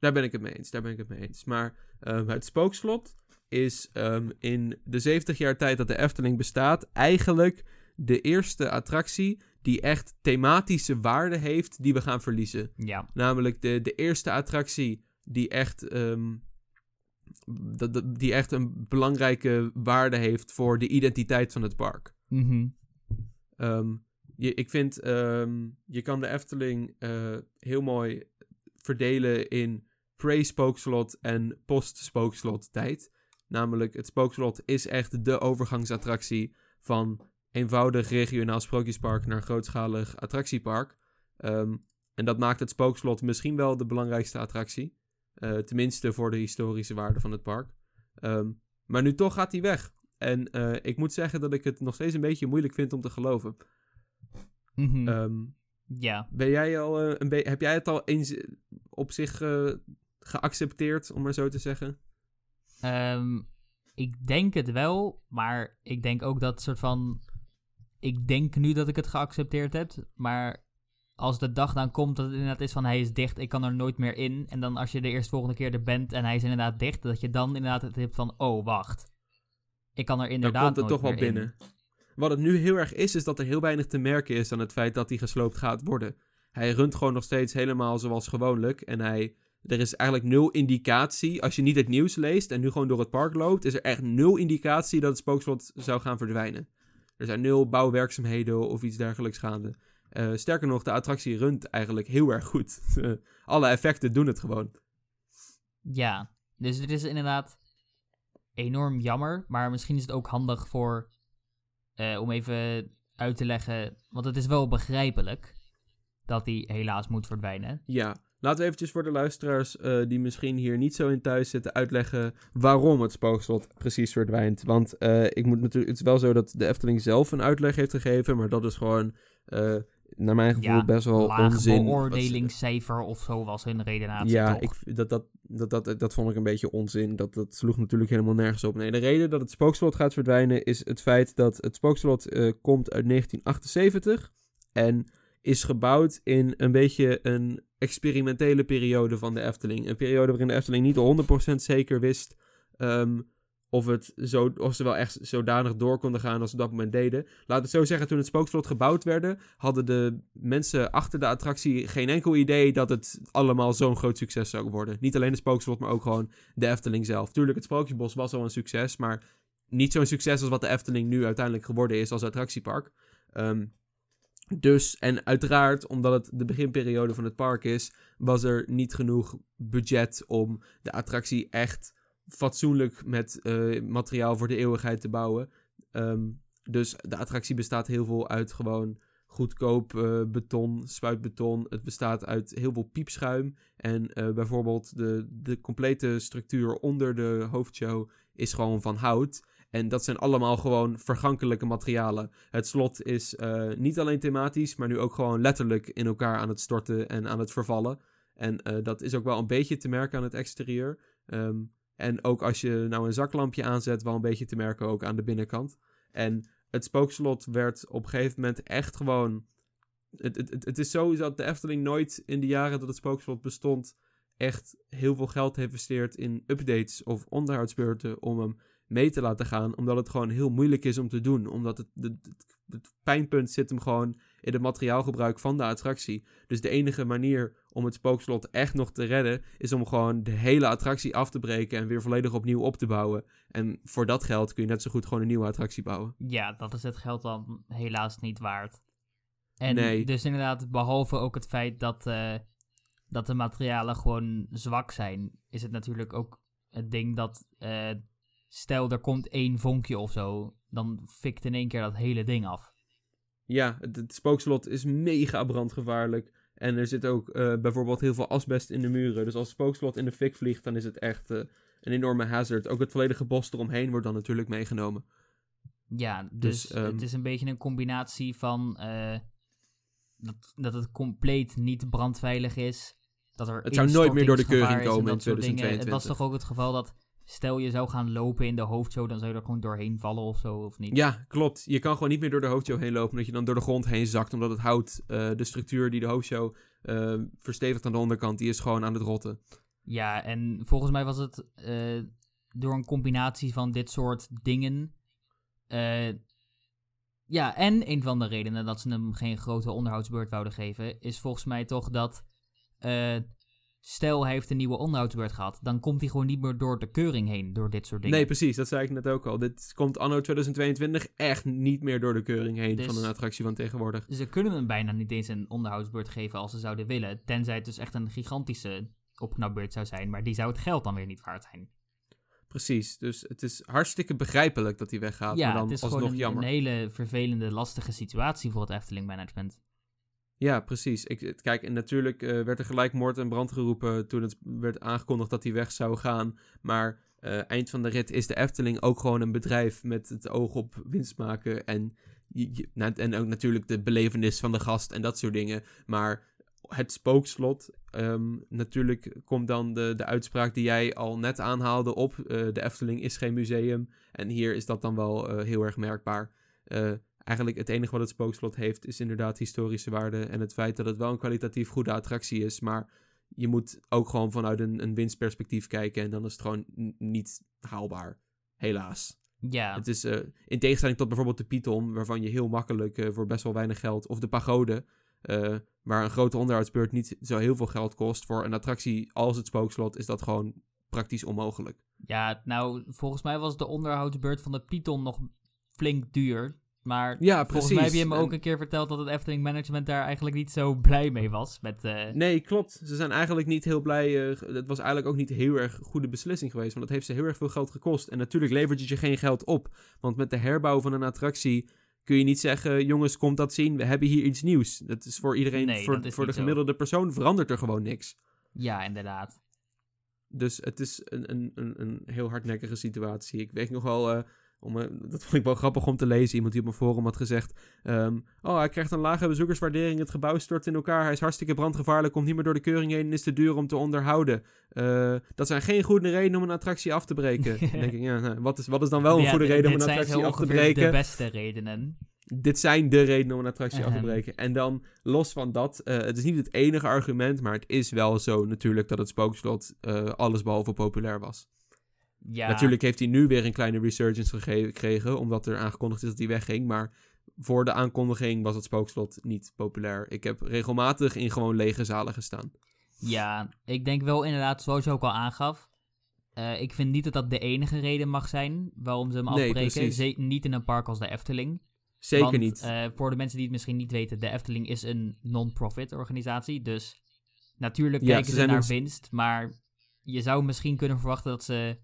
daar ben ik het mee eens. Daar ben ik het mee eens. Maar ehm, het spookslot is ehm, in de 70 jaar tijd dat de Efteling bestaat... eigenlijk de eerste attractie die echt thematische waarde heeft die we gaan verliezen. ja, Namelijk de, de eerste attractie die echt, ehm, dat- dat- die echt een belangrijke waarde heeft voor de identiteit van het park. Mhm. Ehm, je, ik vind, je kan de Efteling eh, heel mooi verdelen in pre-spookslot en post-spookslot tijd. Namelijk, het spookslot is echt de overgangsattractie van eenvoudig regionaal sprookjespark naar grootschalig attractiepark. Ehm, en dat maakt het spookslot misschien wel de belangrijkste attractie. Eh, tenminste voor de historische waarde van het park. Ehm, maar nu toch gaat hij weg. En eh, ik moet zeggen dat ik het nog steeds een beetje moeilijk vind om te geloven. Mhm. Ehm, ja. ben jij al, eh, een heb jij het al eens op zich geaccepteerd, om maar zo te zeggen? Ehm, ik denk het wel, maar ik denk ook dat soort van. Ik denk nu dat ik het geaccepteerd heb, maar als de dag dan komt dat het inderdaad is van hij is dicht, ik kan er nooit meer in. En dan als je de eerstvolgende keer er bent en hij is inderdaad dicht, dat je dan inderdaad het hebt van oh wacht, ik kan er Dan inderdaad komt het toch wel in. binnen. Wat het nu heel erg is, is dat er heel weinig te merken is aan het feit dat hij gesloopt gaat worden. Hij runt gewoon nog steeds helemaal zoals gewoonlijk. En hij, er is eigenlijk nul indicatie. Als je niet het nieuws leest en nu gewoon door het park loopt, is er echt nul indicatie dat het spookslot zou gaan verdwijnen. Er zijn nul bouwwerkzaamheden of iets dergelijks gaande. Eh, sterker nog, de attractie runt eigenlijk heel erg goed. Alle effecten doen het gewoon. Ja, dus het is inderdaad enorm jammer, maar misschien is het ook handig voor, eh, om even uit te leggen, want het is wel begrijpelijk dat hij helaas moet verdwijnen. Ja, laten we eventjes voor de luisteraars eh, die misschien hier niet zo in thuis zitten uitleggen waarom het spookslot precies verdwijnt. Want eh, ik moet natuurlijk, het is wel zo dat de Efteling zelf een uitleg heeft gegeven, maar dat is gewoon eh, naar mijn gevoel Ja, best wel Laag onzin. beoordelingscijfer of zo was hun redenatie Ja, toch? ik, dat, dat, dat, dat, dat vond ik een beetje onzin. Dat, dat sloeg natuurlijk helemaal nergens op. Nee, de reden dat het spookslot gaat verdwijnen is het feit dat het spookslot komt uit 1978 en is gebouwd in een beetje een experimentele periode van de Efteling. Een periode waarin de Efteling niet 100% zeker wist ehm, of, het zo, of ze wel echt zodanig door konden gaan als ze op dat moment deden. Laat het zo zeggen, toen het spookslot gebouwd werd, hadden de mensen achter de attractie geen enkel idee dat het allemaal zo'n groot succes zou worden. Niet alleen het spookslot, maar ook gewoon de Efteling zelf. Tuurlijk, het Sprookjesbos was al een succes, maar niet zo'n succes als wat de Efteling nu uiteindelijk geworden is als attractiepark. Ehm, dus, en uiteraard, omdat het de beginperiode van het park is, was er niet genoeg budget om de attractie echt fatsoenlijk met uh, materiaal voor de eeuwigheid te bouwen. Um, dus de attractie bestaat heel veel uit gewoon goedkoop uh, beton, spuitbeton. Het bestaat uit heel veel piepschuim. En uh, bijvoorbeeld de, de complete structuur onder de hoofdshow is gewoon van hout. En dat zijn allemaal gewoon vergankelijke materialen. Het slot is uh, niet alleen thematisch, maar nu ook gewoon letterlijk in elkaar aan het storten en aan het vervallen. En uh, dat is ook wel een beetje te merken aan het exterieur. Um, en ook als je nou een zaklampje aanzet, wel een beetje te merken ook aan de binnenkant. En het spookslot werd op een gegeven moment echt gewoon. Het, het, het is zo dat de Efteling nooit in de jaren dat het spookslot bestond. echt heel veel geld heeft investeerd in updates of onderhoudsbeurten. om hem mee te laten gaan. Omdat het gewoon heel moeilijk is om te doen. Omdat het, het, het, pijnpunt zit hem gewoon in het materiaalgebruik van de attractie. Dus de enige manier om het spookslot echt nog te redden, is om gewoon de hele attractie af te breken en weer volledig opnieuw op te bouwen. En voor dat geld kun je net zo goed gewoon een nieuwe attractie bouwen. Ja, dat is het geld dan helaas niet waard. En nee. dus inderdaad, behalve ook het feit dat, uh, dat de materialen gewoon zwak zijn, is het natuurlijk ook het ding dat, uh, stel er komt één vonkje of zo, dan fikt in één keer dat hele ding af. Ja, het, het spookslot is mega brandgevaarlijk. En er zit ook uh, bijvoorbeeld heel veel asbest in de muren. Dus als het spookslot in de fik vliegt, dan is het echt uh, een enorme hazard. Ook het volledige bos eromheen wordt dan natuurlijk meegenomen. Ja, dus, dus um, het is een beetje een combinatie van uh, dat, dat het compleet niet brandveilig is. Dat er het zou nooit meer door de keuring komen in 2022. Het was toch ook het geval dat Stel je zou gaan lopen in de hoofdshow, dan zou je er gewoon doorheen vallen of zo, of niet? Ja, klopt. Je kan gewoon niet meer door de hoofdshow heen lopen, omdat je dan door de grond heen zakt, omdat het hout, uh, de structuur die de hoofdshow uh, verstevigt aan de onderkant, die is gewoon aan het rotten. Ja, en volgens mij was het uh, door een combinatie van dit soort dingen. ja, en een van de redenen dat ze hem geen grote onderhoudsbeurt wouden geven, is volgens mij toch dat stel hij heeft een nieuwe onderhoudsbeurt gehad, dan komt hij gewoon niet meer door de keuring heen, door dit soort dingen. Nee, precies, dat zei ik net ook al. Dit komt anno 2022 echt niet meer door de keuring heen dus van een attractie van tegenwoordig. Ze kunnen hem bijna niet eens een onderhoudsbeurt geven als ze zouden willen, tenzij het dus echt een gigantische opknapbeurt zou zijn, maar die zou het geld dan weer niet waard zijn. Precies, dus het is hartstikke begrijpelijk dat hij weggaat, ja, maar dan het is alsnog gewoon jammer. een hele vervelende, lastige situatie voor het Efteling management. Ja, precies. Ik, kijk, en natuurlijk uh, werd er gelijk moord en brand geroepen toen het werd aangekondigd dat hij weg zou gaan. Maar uh, eind van de rit is de Efteling ook gewoon een bedrijf met het oog op winst maken. En, en ook natuurlijk de belevenis van de gast en dat soort dingen. Maar het spookslot, um, natuurlijk komt dan de, de uitspraak die jij al net aanhaalde op. Uh, de Efteling is geen museum. En hier is dat dan wel heel erg merkbaar eigenlijk het enige wat het spookslot heeft, is inderdaad historische waarde. En het feit dat het wel een kwalitatief goede attractie is. Maar je moet ook gewoon vanuit een, een winstperspectief kijken. En dan is het gewoon niet haalbaar. Helaas. Ja. Het is uh, in tegenstelling tot bijvoorbeeld de Python, waarvan je heel makkelijk uh, voor best wel weinig geld. Of de pagode, uh, waar een grote onderhoudsbeurt niet zo heel veel geld kost. Voor een attractie als het spookslot is dat gewoon praktisch onmogelijk. Ja, nou, volgens mij was de onderhoudsbeurt van de Python nog flink duur. Maar ja, volgens mij heb je me ook een keer verteld dat het Efteling Management daar eigenlijk niet zo blij mee was. Met, uh... Nee, klopt. Ze zijn eigenlijk niet heel blij. Uh, het was eigenlijk ook niet een heel erg goede beslissing geweest. Want het heeft ze heel erg veel geld gekost. En natuurlijk levert het je geen geld op. Want met de herbouw van een attractie kun je niet zeggen: jongens, komt dat zien. We hebben hier iets nieuws. Dat is voor iedereen, nee, voor, voor de gemiddelde persoon verandert er gewoon niks. Ja, inderdaad. Dus het is een, een, een, een heel hardnekkige situatie. Ik weet nog wel. Uh, om, uh, dat vond ik wel grappig om te lezen. Iemand die op mijn forum had gezegd... Um, oh, hij krijgt een lage bezoekerswaardering. Het gebouw stort in elkaar. Hij is hartstikke brandgevaarlijk. Komt niet meer door de keuring heen en is te duur om te onderhouden. Uh, dat zijn geen goede redenen om een attractie af te breken. dan denk ik, ja, nou, wat, is, wat is dan wel een ja, goede reden om een attractie af te breken? de beste redenen. Dit zijn de redenen om een attractie af te breken. En dan, los van dat, uh, het is niet het enige argument, maar het is wel zo natuurlijk dat het spookslot uh, allesbehalve populair was. Ja, Natuurlijk heeft hij nu weer een kleine resurgence gekregen, omdat er aangekondigd is dat hij wegging. Maar voor de aankondiging was het spookslot niet populair. Ik heb regelmatig in gewoon lege zalen gestaan. Ja, ik denk wel inderdaad, zoals je ook al aangaf. eh, ik vind niet dat dat de enige reden mag zijn waarom ze hem afbreken. precies. Ze- niet in een park als de Efteling. Zeker Want, niet. eh, voor de mensen die het misschien niet weten, de Efteling is een non-profit organisatie. Dus natuurlijk Ja, kijken ze naar winst. Maar je zou misschien kunnen verwachten dat ze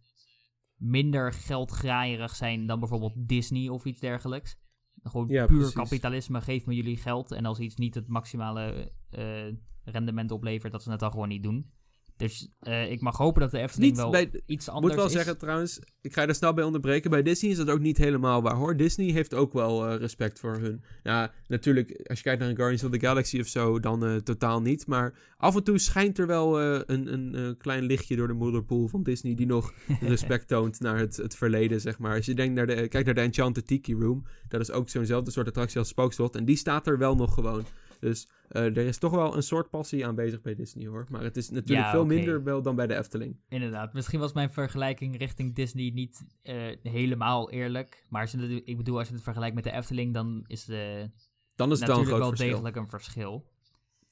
minder geldgraaierig zijn dan bijvoorbeeld Disney of iets dergelijks. Gewoon Ja, puur precies. kapitalisme, geef me jullie geld. En als iets niet het maximale eh, rendement oplevert, dat ze het dan gewoon niet doen. Dus eh, ik mag hopen dat de Efteling Niet wel bij- iets Ik anders moet wel is. zeggen trouwens, ik ga je er snel bij onderbreken. Bij Disney is dat ook niet helemaal waar hoor. Disney heeft ook wel eh, respect voor hun. Ja, natuurlijk, als je kijkt naar een Guardians of the Galaxy of zo, dan eh, totaal niet. Maar af en toe schijnt er wel een, een klein lichtje door de moederpool van Disney die nog respect toont naar het, het verleden, zeg maar. Als je denkt naar de, kijkt naar de Enchanted Tiki Room, dat is ook zo'nzelfde soort attractie als Spookslot. En die staat er wel nog gewoon. Dus eh, er is toch wel een soort passie aanwezig bij Disney hoor. Maar het is natuurlijk Ja, veel minder wel dan bij de Efteling. Inderdaad, misschien was mijn vergelijking richting Disney niet eh, helemaal eerlijk. Maar als je het- ik bedoel, als je het vergelijkt met de Efteling, dan is de Dan is het wel een natuurlijk wel verschil. degelijk een verschil.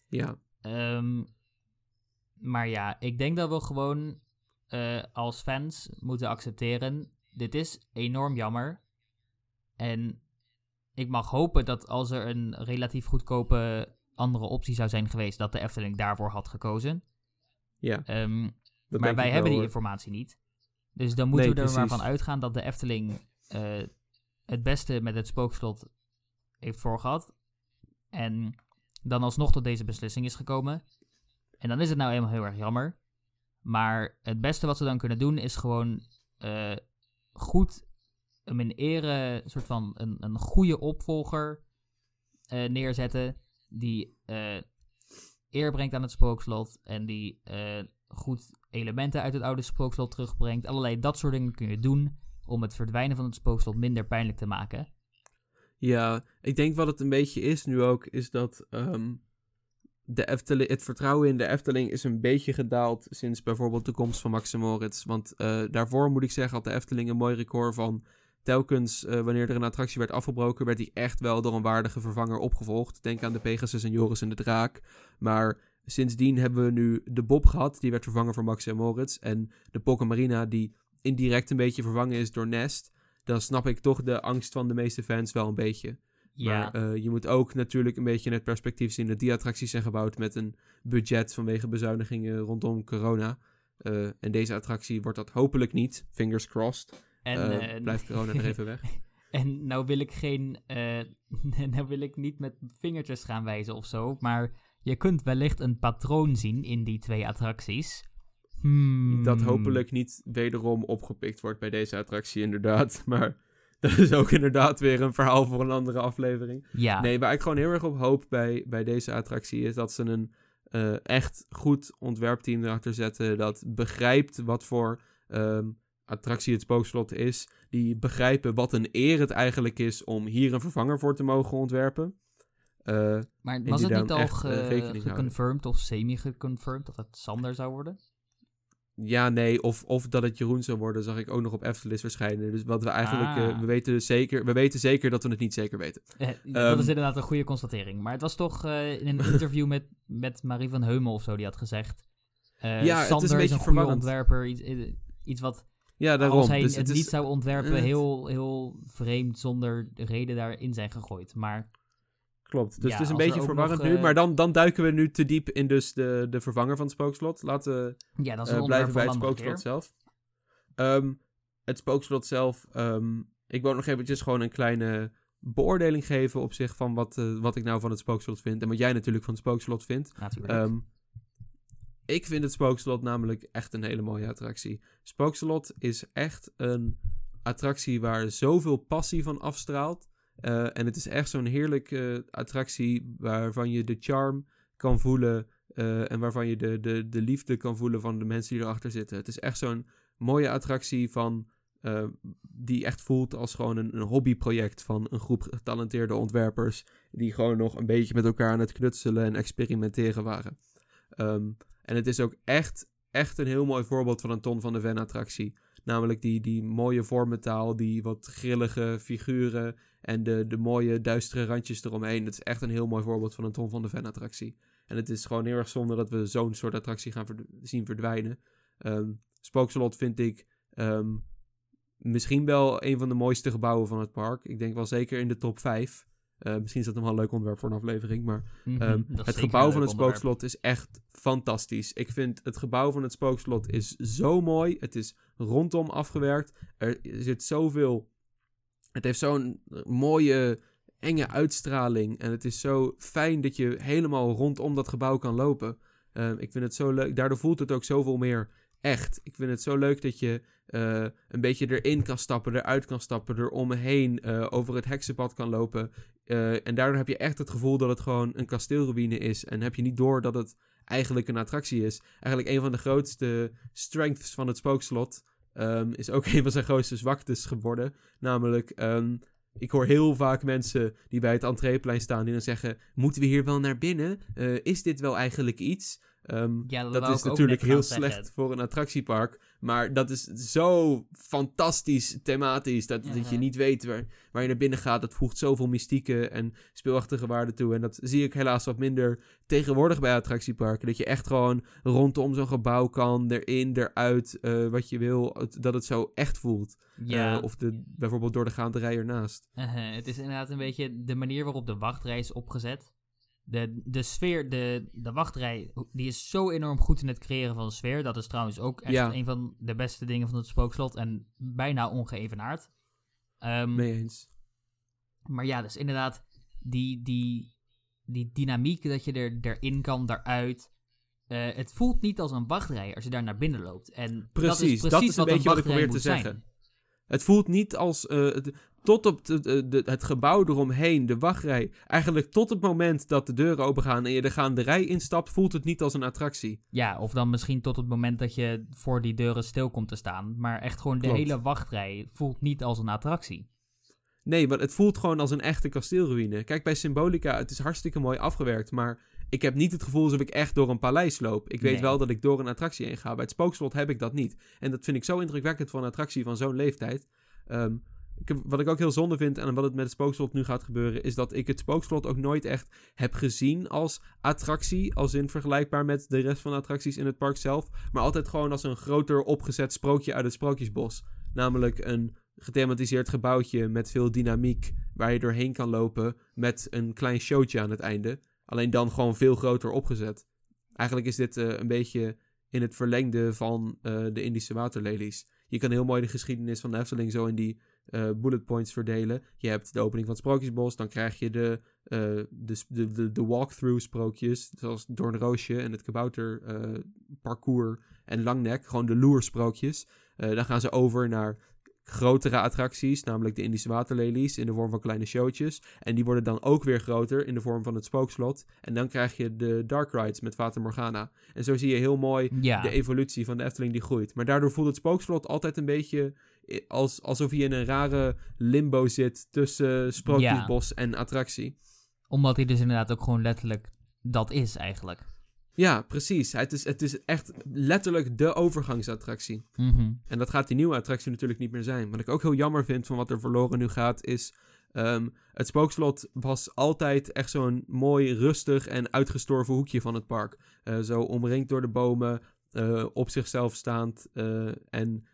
Ja. Ehm, maar ja, ik denk dat we gewoon eh, als fans moeten accepteren. Dit is enorm jammer. En ik mag hopen dat als er een relatief goedkope andere optie zou zijn geweest, dat de Efteling daarvoor had gekozen. Ja, Ehm, maar wij hebben wel, die informatie niet. Dus dan moeten Nee, we er maar van uitgaan dat de Efteling eh, het beste met het spookslot heeft voorgehad. En dan alsnog tot deze beslissing is gekomen. En dan is het nou eenmaal heel erg jammer. Maar het beste wat ze dan kunnen doen is gewoon eh, goed hem in ere, een soort van een, een goede opvolger eh, neerzetten. Die eh, eer brengt aan het spookslot. En die eh, goed elementen uit het oude spookslot terugbrengt. Allerlei dat soort dingen kun je doen om het verdwijnen van het spookslot minder pijnlijk te maken. Ja, ik denk wat het een beetje is nu ook, is dat ehm, de Efteling, het vertrouwen in de Efteling is een beetje gedaald sinds bijvoorbeeld de komst van Max Moritz. Want daarvoor moet ik zeggen, had de Efteling een mooi record van telkens eh, wanneer er een attractie werd afgebroken, werd die echt wel door een waardige vervanger opgevolgd. Denk aan de Pegasus en Joris en de Draak. Maar sindsdien hebben we nu de Bob gehad, die werd vervangen voor Max en Moritz. En de Pokken Marina, die indirect een beetje vervangen is door Nest. Dan snap ik toch de angst van de meeste fans wel een beetje. Ja, Maar eh, je moet ook natuurlijk een beetje in het perspectief zien dat die attracties zijn gebouwd met een budget vanwege bezuinigingen rondom corona. Eh, en deze attractie wordt dat hopelijk niet. Fingers crossed. En, Eh, eh, blijft corona er even weg. En nou wil ik geen. eh, nou wil ik niet met vingertjes gaan wijzen of zo. Maar je kunt wellicht een patroon zien in die twee attracties. Hmm. Dat hopelijk niet wederom opgepikt wordt bij deze attractie, inderdaad. Maar dat is ook inderdaad weer een verhaal voor een andere aflevering. Ja, Nee, waar ik gewoon heel erg op hoop bij, bij deze attractie is dat ze een echt goed ontwerpteam erachter zetten. Dat begrijpt wat voor ehm, attractie het spookslot is. Die begrijpen wat een eer het eigenlijk is om hier een vervanger voor te mogen ontwerpen. Eh, maar was het niet al ge- eh, geconfirmed of semi-geconfirmed dat het Sander zou worden? ja, nee, of, of dat het Jeroen zou worden, zag ik ook nog op Eftelis verschijnen. Dus wat we eigenlijk, Ah. eh, we, weten dus zeker, we weten zeker dat we het niet zeker weten. Eh, dat Ehm. is inderdaad een goede constatering. Maar het was toch in een interview met, met Marie van Heumel of zo, die had gezegd. Ja, het is een Sander is beetje een goede ontwerper. Iets, iets wat Ja, daarom. als hij dus het het niet zou ontwerpen, heel, heel vreemd zonder reden daarin zijn gegooid. Maar Klopt, dus Ja, het is een beetje verwarrend nog, nu. eh, Maar dan, dan duiken we nu te diep in dus de, de vervanger van het spookslot. Laten we ja, dat is eh, een blijven bij een het spookslot keer. zelf. Ehm, het spookslot zelf, ehm, ik wil nog eventjes gewoon een kleine beoordeling geven op zich van wat, eh, wat ik nou van het spookslot vind. En wat jij natuurlijk van het spookslot vindt. Natuurlijk. Ehm, ik vind het Spookslot namelijk echt een hele mooie attractie. Spookslot is echt een attractie waar zoveel passie van afstraalt. Eh, en het is echt zo'n heerlijke attractie waarvan je de charm kan voelen. eh, en waarvan je de, de, de liefde kan voelen van de mensen die erachter zitten. Het is echt zo'n mooie attractie van, eh, die echt voelt als gewoon een, een hobbyproject van een groep getalenteerde ontwerpers. Die gewoon nog een beetje met elkaar aan het knutselen en experimenteren waren. Ehm, en het is ook echt, echt een heel mooi voorbeeld van een Ton van de Ven attractie. Namelijk die, die mooie vormentaal, die wat grillige figuren en de, de mooie duistere randjes eromheen. Dat is echt een heel mooi voorbeeld van een Tom van de Ven attractie. En het is gewoon heel erg zonde dat we zo'n soort attractie gaan zien verdwijnen. Um, Spookslot vind ik ehm, misschien wel een van de mooiste gebouwen van het park. Ik denk wel zeker in de top 5. Uh, misschien is dat nog wel een leuk onderwerp voor een aflevering. Maar mhm, ehm, het gebouw van het spookslot is echt fantastisch. Ik vind het gebouw van het spookslot is zo mooi. Het is rondom afgewerkt. Er zit zoveel. Het heeft zo'n mooie, enge uitstraling. En het is zo fijn dat je helemaal rondom dat gebouw kan lopen. Ehm, ik vind het zo leuk. Daardoor voelt het ook zoveel meer echt. Ik vind het zo leuk dat je uh, een beetje erin kan stappen, eruit kan stappen, er omheen, uh, over het heksenpad kan lopen. Uh, en daardoor heb je echt het gevoel dat het gewoon een kasteelruïne is. En heb je niet door dat het eigenlijk een attractie is. Eigenlijk een van de grootste strengths van het spookslot um, is ook een van zijn grootste zwaktes geworden. Namelijk, um, ik hoor heel vaak mensen die bij het entreeplein staan die dan zeggen: Moeten we hier wel naar binnen? is dit wel eigenlijk iets? Um, ja, dat, dat is natuurlijk heel slecht voor een attractiepark. Maar dat is zo fantastisch thematisch. Dat, dat je niet weet waar, waar je naar binnen gaat. Dat voegt zoveel mystieke en speelachtige waarden toe. En dat zie ik helaas wat minder tegenwoordig bij attractieparken. Dat je echt gewoon rondom zo'n gebouw kan. Erin, eruit, uh, wat je wil. Dat het zo echt voelt. Ja. Uh, of de, bijvoorbeeld door de gaande rij ernaast. Uh -huh. Het is inderdaad een beetje de manier waarop de wachtrij is opgezet de, de sfeer, de, de wachtrij, die is zo enorm goed in het creëren van de sfeer. Dat is trouwens ook echt een van de beste dingen van het spookslot en bijna ongeëvenaard. Um, Mee eens. Maar ja, dus inderdaad, die, die, die dynamiek dat je er, erin kan, daaruit. Uh, het voelt niet als een wachtrij als je daar naar binnen loopt. En precies, dat is, precies dat is een wat beetje wat ik probeer te zeggen. Zijn. Het voelt niet als. Uh, tot op de, de, het gebouw eromheen, de wachtrij. Eigenlijk tot het moment dat de deuren opengaan en je de gaanderij instapt, voelt het niet als een attractie. Ja, of dan misschien tot het moment dat je voor die deuren stil komt te staan. Maar echt gewoon de hele wachtrij voelt niet als een attractie. Nee, maar het voelt gewoon als een echte kasteelruïne. Kijk, bij Symbolica, het is hartstikke mooi afgewerkt, maar ik heb niet het gevoel alsof ik echt door een paleis loop. Ik weet wel dat ik door een attractie heen ga. Bij het spookslot heb ik dat niet. En dat vind ik zo indrukwekkend voor een attractie van zo'n leeftijd. Um, ik wat ik ook heel zonde vind en wat het met het spookslot nu gaat gebeuren, is dat ik het spookslot ook nooit echt heb gezien als attractie. Als in vergelijkbaar met de rest van de attracties in het park zelf. Maar altijd gewoon als een groter opgezet sprookje uit het sprookjesbos. Namelijk een gethematiseerd gebouwtje met veel dynamiek waar je doorheen kan lopen met een klein showtje aan het einde. Alleen dan gewoon veel groter opgezet. Eigenlijk is dit uh, een beetje in het verlengde van uh, de Indische waterlelies. Je kan heel mooi de geschiedenis van de Efteling zo in die uh, bullet points verdelen. Je hebt de opening van het Sprookjesbos, dan krijg je de, de, de, de, walkthrough sprookjes, zoals Doornroosje en het kabouter parcours en Langnek, gewoon de loersprookjes. dan gaan ze over naar grotere attracties, namelijk de Indische waterlelies in de vorm van kleine showtjes. En die worden dan ook weer groter in de vorm van het spookslot. En dan krijg je de dark rides met Fata Morgana. En zo zie je heel mooi de evolutie van de Efteling die groeit. Maar daardoor voelt het spookslot altijd een beetje als, alsof je in een rare limbo zit tussen Sprookjesbos en attractie. Omdat hij dus inderdaad ook gewoon letterlijk dat is eigenlijk. Ja, precies. Het is, het is echt letterlijk de overgangsattractie. Mhm. En dat gaat die nieuwe attractie natuurlijk niet meer zijn. Wat ik ook heel jammer vind van wat er verloren nu gaat, is... Um, het spookslot was altijd echt zo'n mooi, rustig en uitgestorven hoekje van het park. Uh, zo omringd door de bomen, uh, op zichzelf staand. Uh, en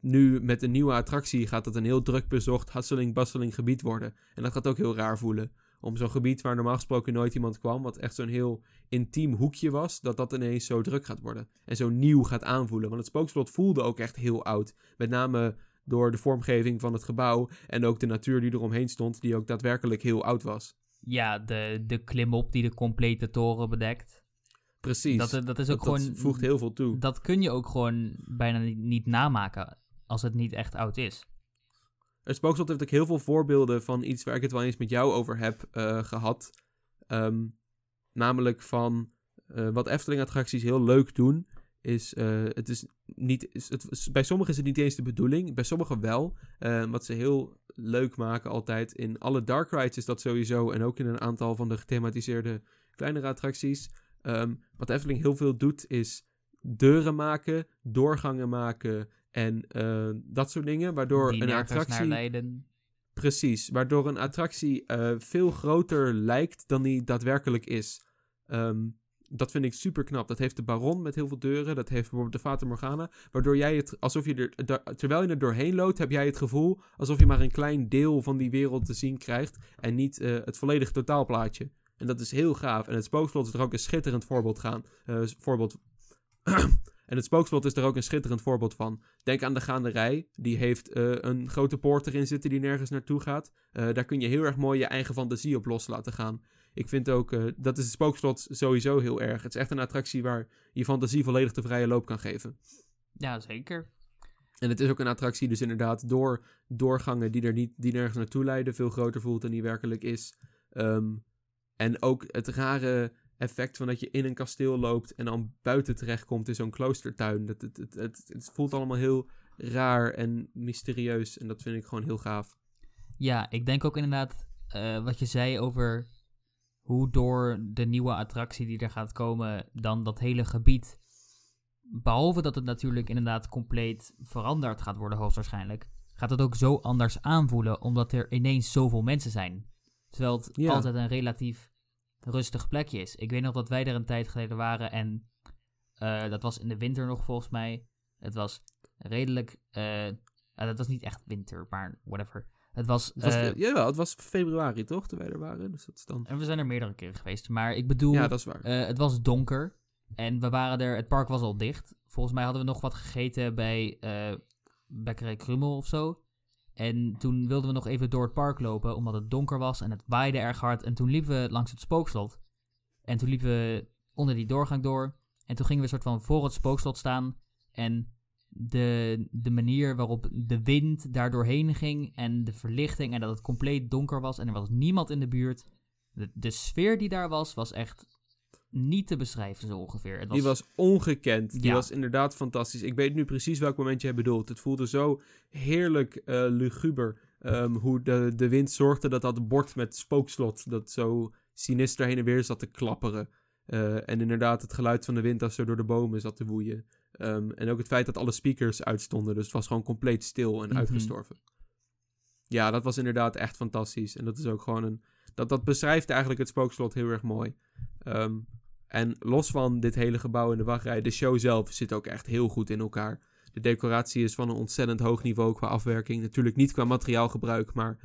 nu met een nieuwe attractie gaat het een heel druk bezocht, hustling-bustling gebied worden. En dat gaat ook heel raar voelen. Om zo'n gebied waar normaal gesproken nooit iemand kwam, wat echt zo'n heel intiem hoekje was, dat dat ineens zo druk gaat worden. En zo nieuw gaat aanvoelen. Want het spookslot voelde ook echt heel oud. Met name door de vormgeving van het gebouw en ook de natuur die eromheen stond, die ook daadwerkelijk heel oud was. Ja, de, de klimop die de complete toren bedekt. Precies. Dat, dat is ook gewoon. Dat voegt heel veel toe. Dat kun je ook gewoon bijna niet, niet namaken als het niet echt oud is. Het spookslot heeft ook heel veel voorbeelden van iets waar ik het wel eens met jou over heb uh, gehad. Um, namelijk van uh, wat Efteling-attracties heel leuk doen. Is, uh, het is niet, is het, bij sommigen is het niet eens de bedoeling, bij sommigen wel. wat ze heel leuk maken altijd. In alle dark rides is dat sowieso. En ook in een aantal van de gethematiseerde kleinere attracties. Um, wat Efteling heel veel doet, is deuren maken, doorgangen maken En eh, dat soort dingen, waardoor die een attractie... leiden. Precies, waardoor een attractie eh, veel groter lijkt dan die daadwerkelijk is. Ehm, dat vind ik super knap. Dat heeft de Baron met heel veel deuren. Dat heeft bijvoorbeeld de Fata Morgana. Waardoor jij het, alsof je er, terwijl je er doorheen loopt, heb jij het gevoel alsof je maar een klein deel van die wereld te zien krijgt. En niet eh, het volledige totaalplaatje. En dat is heel gaaf. En het spookslot is er ook een schitterend voorbeeld, gaan, eh, voorbeeld En het spookslot is er ook een schitterend voorbeeld van. Denk aan de gaanderij. Die heeft eh, een grote poort erin zitten die nergens naartoe gaat. Daar kun je heel erg mooi je eigen fantasie op los laten gaan. Ik vind ook, eh, dat is het spookslot sowieso heel erg. Het is echt een attractie waar je fantasie volledig de vrije loop kan geven. Ja, zeker. En het is ook een attractie dus inderdaad door doorgangen die, er niet, die nergens naartoe leiden veel groter voelt dan die werkelijk is. Ehm, en ook het rare effect van dat je in een kasteel loopt en dan buiten terechtkomt in zo'n kloostertuin. Dat, het, het, het, het voelt allemaal heel raar en mysterieus en dat vind ik gewoon heel gaaf. Ja, ik denk ook inderdaad eh, wat je zei over hoe door de nieuwe attractie die er gaat komen, dan dat hele gebied, behalve dat het natuurlijk inderdaad compleet veranderd gaat worden hoogstwaarschijnlijk, gaat het ook zo anders aanvoelen, omdat er ineens zoveel mensen zijn. Terwijl het Ja. altijd een relatief rustig plekje is. Ik weet nog dat wij er een tijd geleden waren en eh, dat was in de winter nog volgens mij. Het was redelijk, ah, dat was niet echt winter, maar whatever. Het was, Het was, eh, jawel, het was februari toch, toen wij er waren. Dus dat is dan... en we zijn er meerdere keren geweest. Maar ik bedoel, Ja, dat is waar. eh, het was donker. En we waren er, het park was al dicht. Volgens mij hadden we nog wat gegeten bij eh Bekkerij Krummel of zo. En toen wilden we nog even door het park lopen, omdat het donker was en het waaide erg hard. En toen liepen we langs het spookslot. En toen liepen we onder die doorgang door. En toen gingen we soort van voor het spookslot staan. En de, de manier waarop de wind daar doorheen ging en de verlichting en dat het compleet donker was en er was niemand in de buurt. De, de sfeer die daar was, was echt niet te beschrijven zo ongeveer. Het was, Die was ongekend. Die Ja. was inderdaad fantastisch. Ik weet nu precies welk moment jij bedoelt. Het voelde zo heerlijk eh, luguber. ehm, hoe de, de wind zorgde dat dat bord met spookslot... dat zo sinister heen en weer zat te klapperen. Eh, en inderdaad het geluid van de wind als zo door de bomen zat te woeien. Ehm, en ook het feit dat alle speakers uitstonden. Dus het was gewoon compleet stil en Mhm. uitgestorven. Ja, dat was inderdaad echt fantastisch. En dat is ook gewoon een... Dat, dat beschrijft eigenlijk het spookslot heel erg mooi. Ehm, en los van dit hele gebouw en de wachtrij, de show zelf zit ook echt heel goed in elkaar. De decoratie is van een ontzettend hoog niveau qua afwerking. Natuurlijk niet qua materiaalgebruik, maar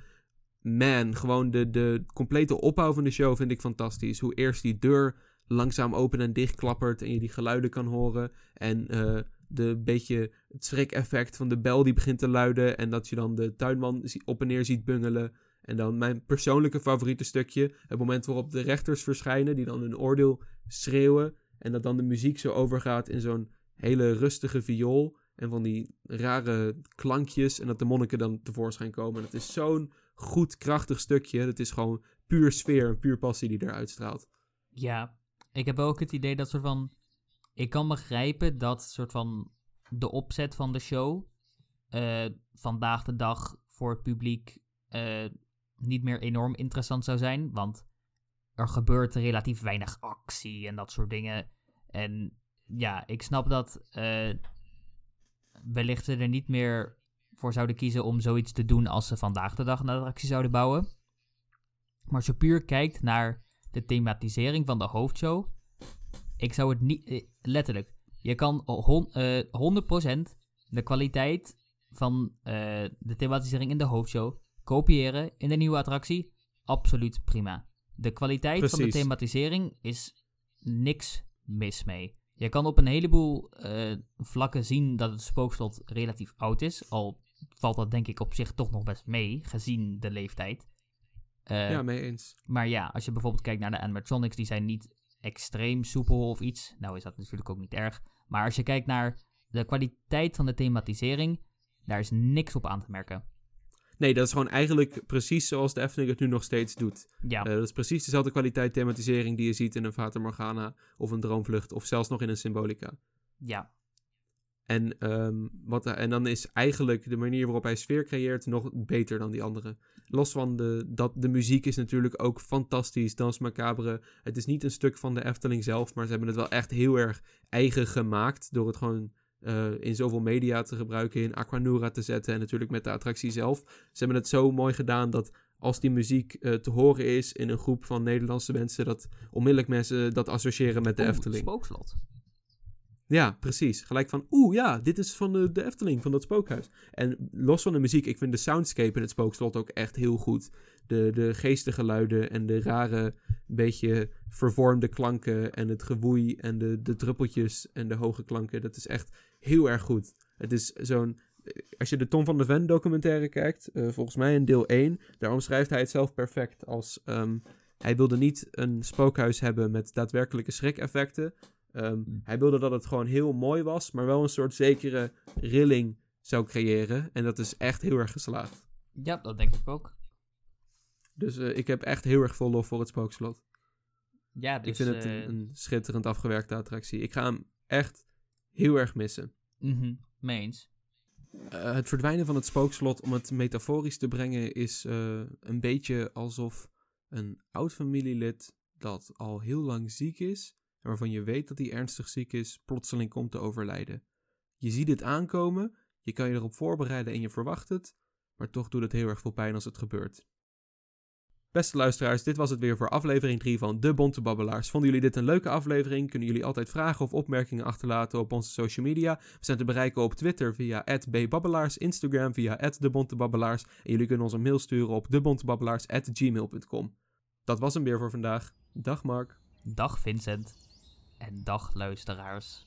man, gewoon de, de complete opbouw van de show vind ik fantastisch. Hoe eerst die deur langzaam open en dicht klappert en je die geluiden kan horen. En eh, de beetje het schrik-effect van de bel die begint te luiden. En dat je dan de tuinman op en neer ziet bungelen. En dan mijn persoonlijke favoriete stukje. Het moment waarop de rechters verschijnen, die dan hun oordeel schreeuwen. En dat dan de muziek zo overgaat in zo'n hele rustige viool. En van die rare klankjes. En dat de monniken dan tevoorschijn komen. En het is zo'n goed, krachtig stukje. Het is gewoon puur sfeer en puur passie die eruit straalt. Ja, ik heb ook het idee dat soort van... Ik kan begrijpen dat soort van de opzet van de show... eh, vandaag de dag voor het publiek eh, niet meer enorm interessant zou zijn. Want er gebeurt relatief weinig actie en dat soort dingen. En ja, ik snap dat eh, wellicht ze er niet meer voor zouden kiezen om zoiets te doen als ze vandaag de dag een attractie zouden bouwen. Maar als puur kijkt naar de thematisering van de hoofdshow. Ik zou het niet. eh, letterlijk. Je kan hon, eh, 100% de kwaliteit van eh, de thematisering in de hoofdshow kopiëren in de nieuwe attractie. Absoluut prima. De kwaliteit van de thematisering is niks mis mee. Je kan op een heleboel eh, vlakken zien dat het spookslot relatief oud is. Al valt dat denk ik op zich toch nog best mee, gezien de leeftijd. Eh, ja, mee eens. maar ja, als je bijvoorbeeld kijkt naar de animatronics, die zijn niet extreem soepel of iets. Nou is dat natuurlijk ook niet erg. Maar als je kijkt naar de kwaliteit van de thematisering, daar is niks op aan te merken. Nee, dat is gewoon eigenlijk precies zoals de Efteling het nu nog steeds doet. Ja, Eh, dat is precies dezelfde kwaliteit thematisering die je ziet in een Fata Morgana of een Droomvlucht of zelfs nog in een Symbolica. ja, En, ehm, wat, en dan is eigenlijk de manier waarop hij sfeer creëert nog beter dan die andere. Los van de, dat de muziek is natuurlijk ook fantastisch. Dans Macabre. Het is niet een stuk van de Efteling zelf, maar ze hebben het wel echt heel erg eigen gemaakt. Door het gewoon eh, in zoveel media te gebruiken, in Aquanura te zetten en natuurlijk met de attractie zelf. Ze hebben het zo mooi gedaan dat als die muziek eh, te horen is in een groep van Nederlandse mensen, dat onmiddellijk mensen dat associëren met de Oeh, Efteling. Spookslot. Ja, precies. Gelijk van, oeh ja, dit is van de, de Efteling, van dat spookhuis. En los van de muziek, ik vind de soundscape in het spookslot ook echt heel goed. De, de geestengeluiden en de rare, beetje vervormde klanken en het gewoei en de, de druppeltjes en de hoge klanken. Dat is echt heel erg goed. Het is zo'n... Als je de Tom van de Ven documentaire kijkt, eh, volgens mij in deel 1, daar omschrijft hij het zelf perfect als... ehm, hij wilde niet een spookhuis hebben met daadwerkelijke schrik-effecten. Ehm, Hmm. Hij wilde dat het gewoon heel mooi was, maar wel een soort zekere rilling zou creëren. En dat is echt heel erg geslaagd. Ja, dat denk ik ook. Dus eh, ik heb echt heel erg veel lof voor het spookslot. Ja, dus... ik vind het eh, een, een schitterend afgewerkte attractie. Ik ga hem echt heel erg missen. mhm, mee eens. Eh, het verdwijnen van het spookslot, om het metaforisch te brengen, is een beetje alsof een oud familielid dat al heel lang ziek is, en waarvan je weet dat hij ernstig ziek is, plotseling komt te overlijden. Je ziet het aankomen, je kan je erop voorbereiden en je verwacht het, maar toch doet het heel erg veel pijn als het gebeurt. Beste luisteraars, dit was het weer voor aflevering 3 van De Bonte Babbelaars. Vonden jullie dit een leuke aflevering? Kunnen jullie altijd vragen of opmerkingen achterlaten op onze social media? We zijn te bereiken op Twitter via @bbabbelaars, Instagram via @debontebabbelaars en jullie kunnen ons een mail sturen op debontebabbelaars@gmail.com. Dat was hem weer voor vandaag. Dag Mark. Dag Vincent. En dag luisteraars.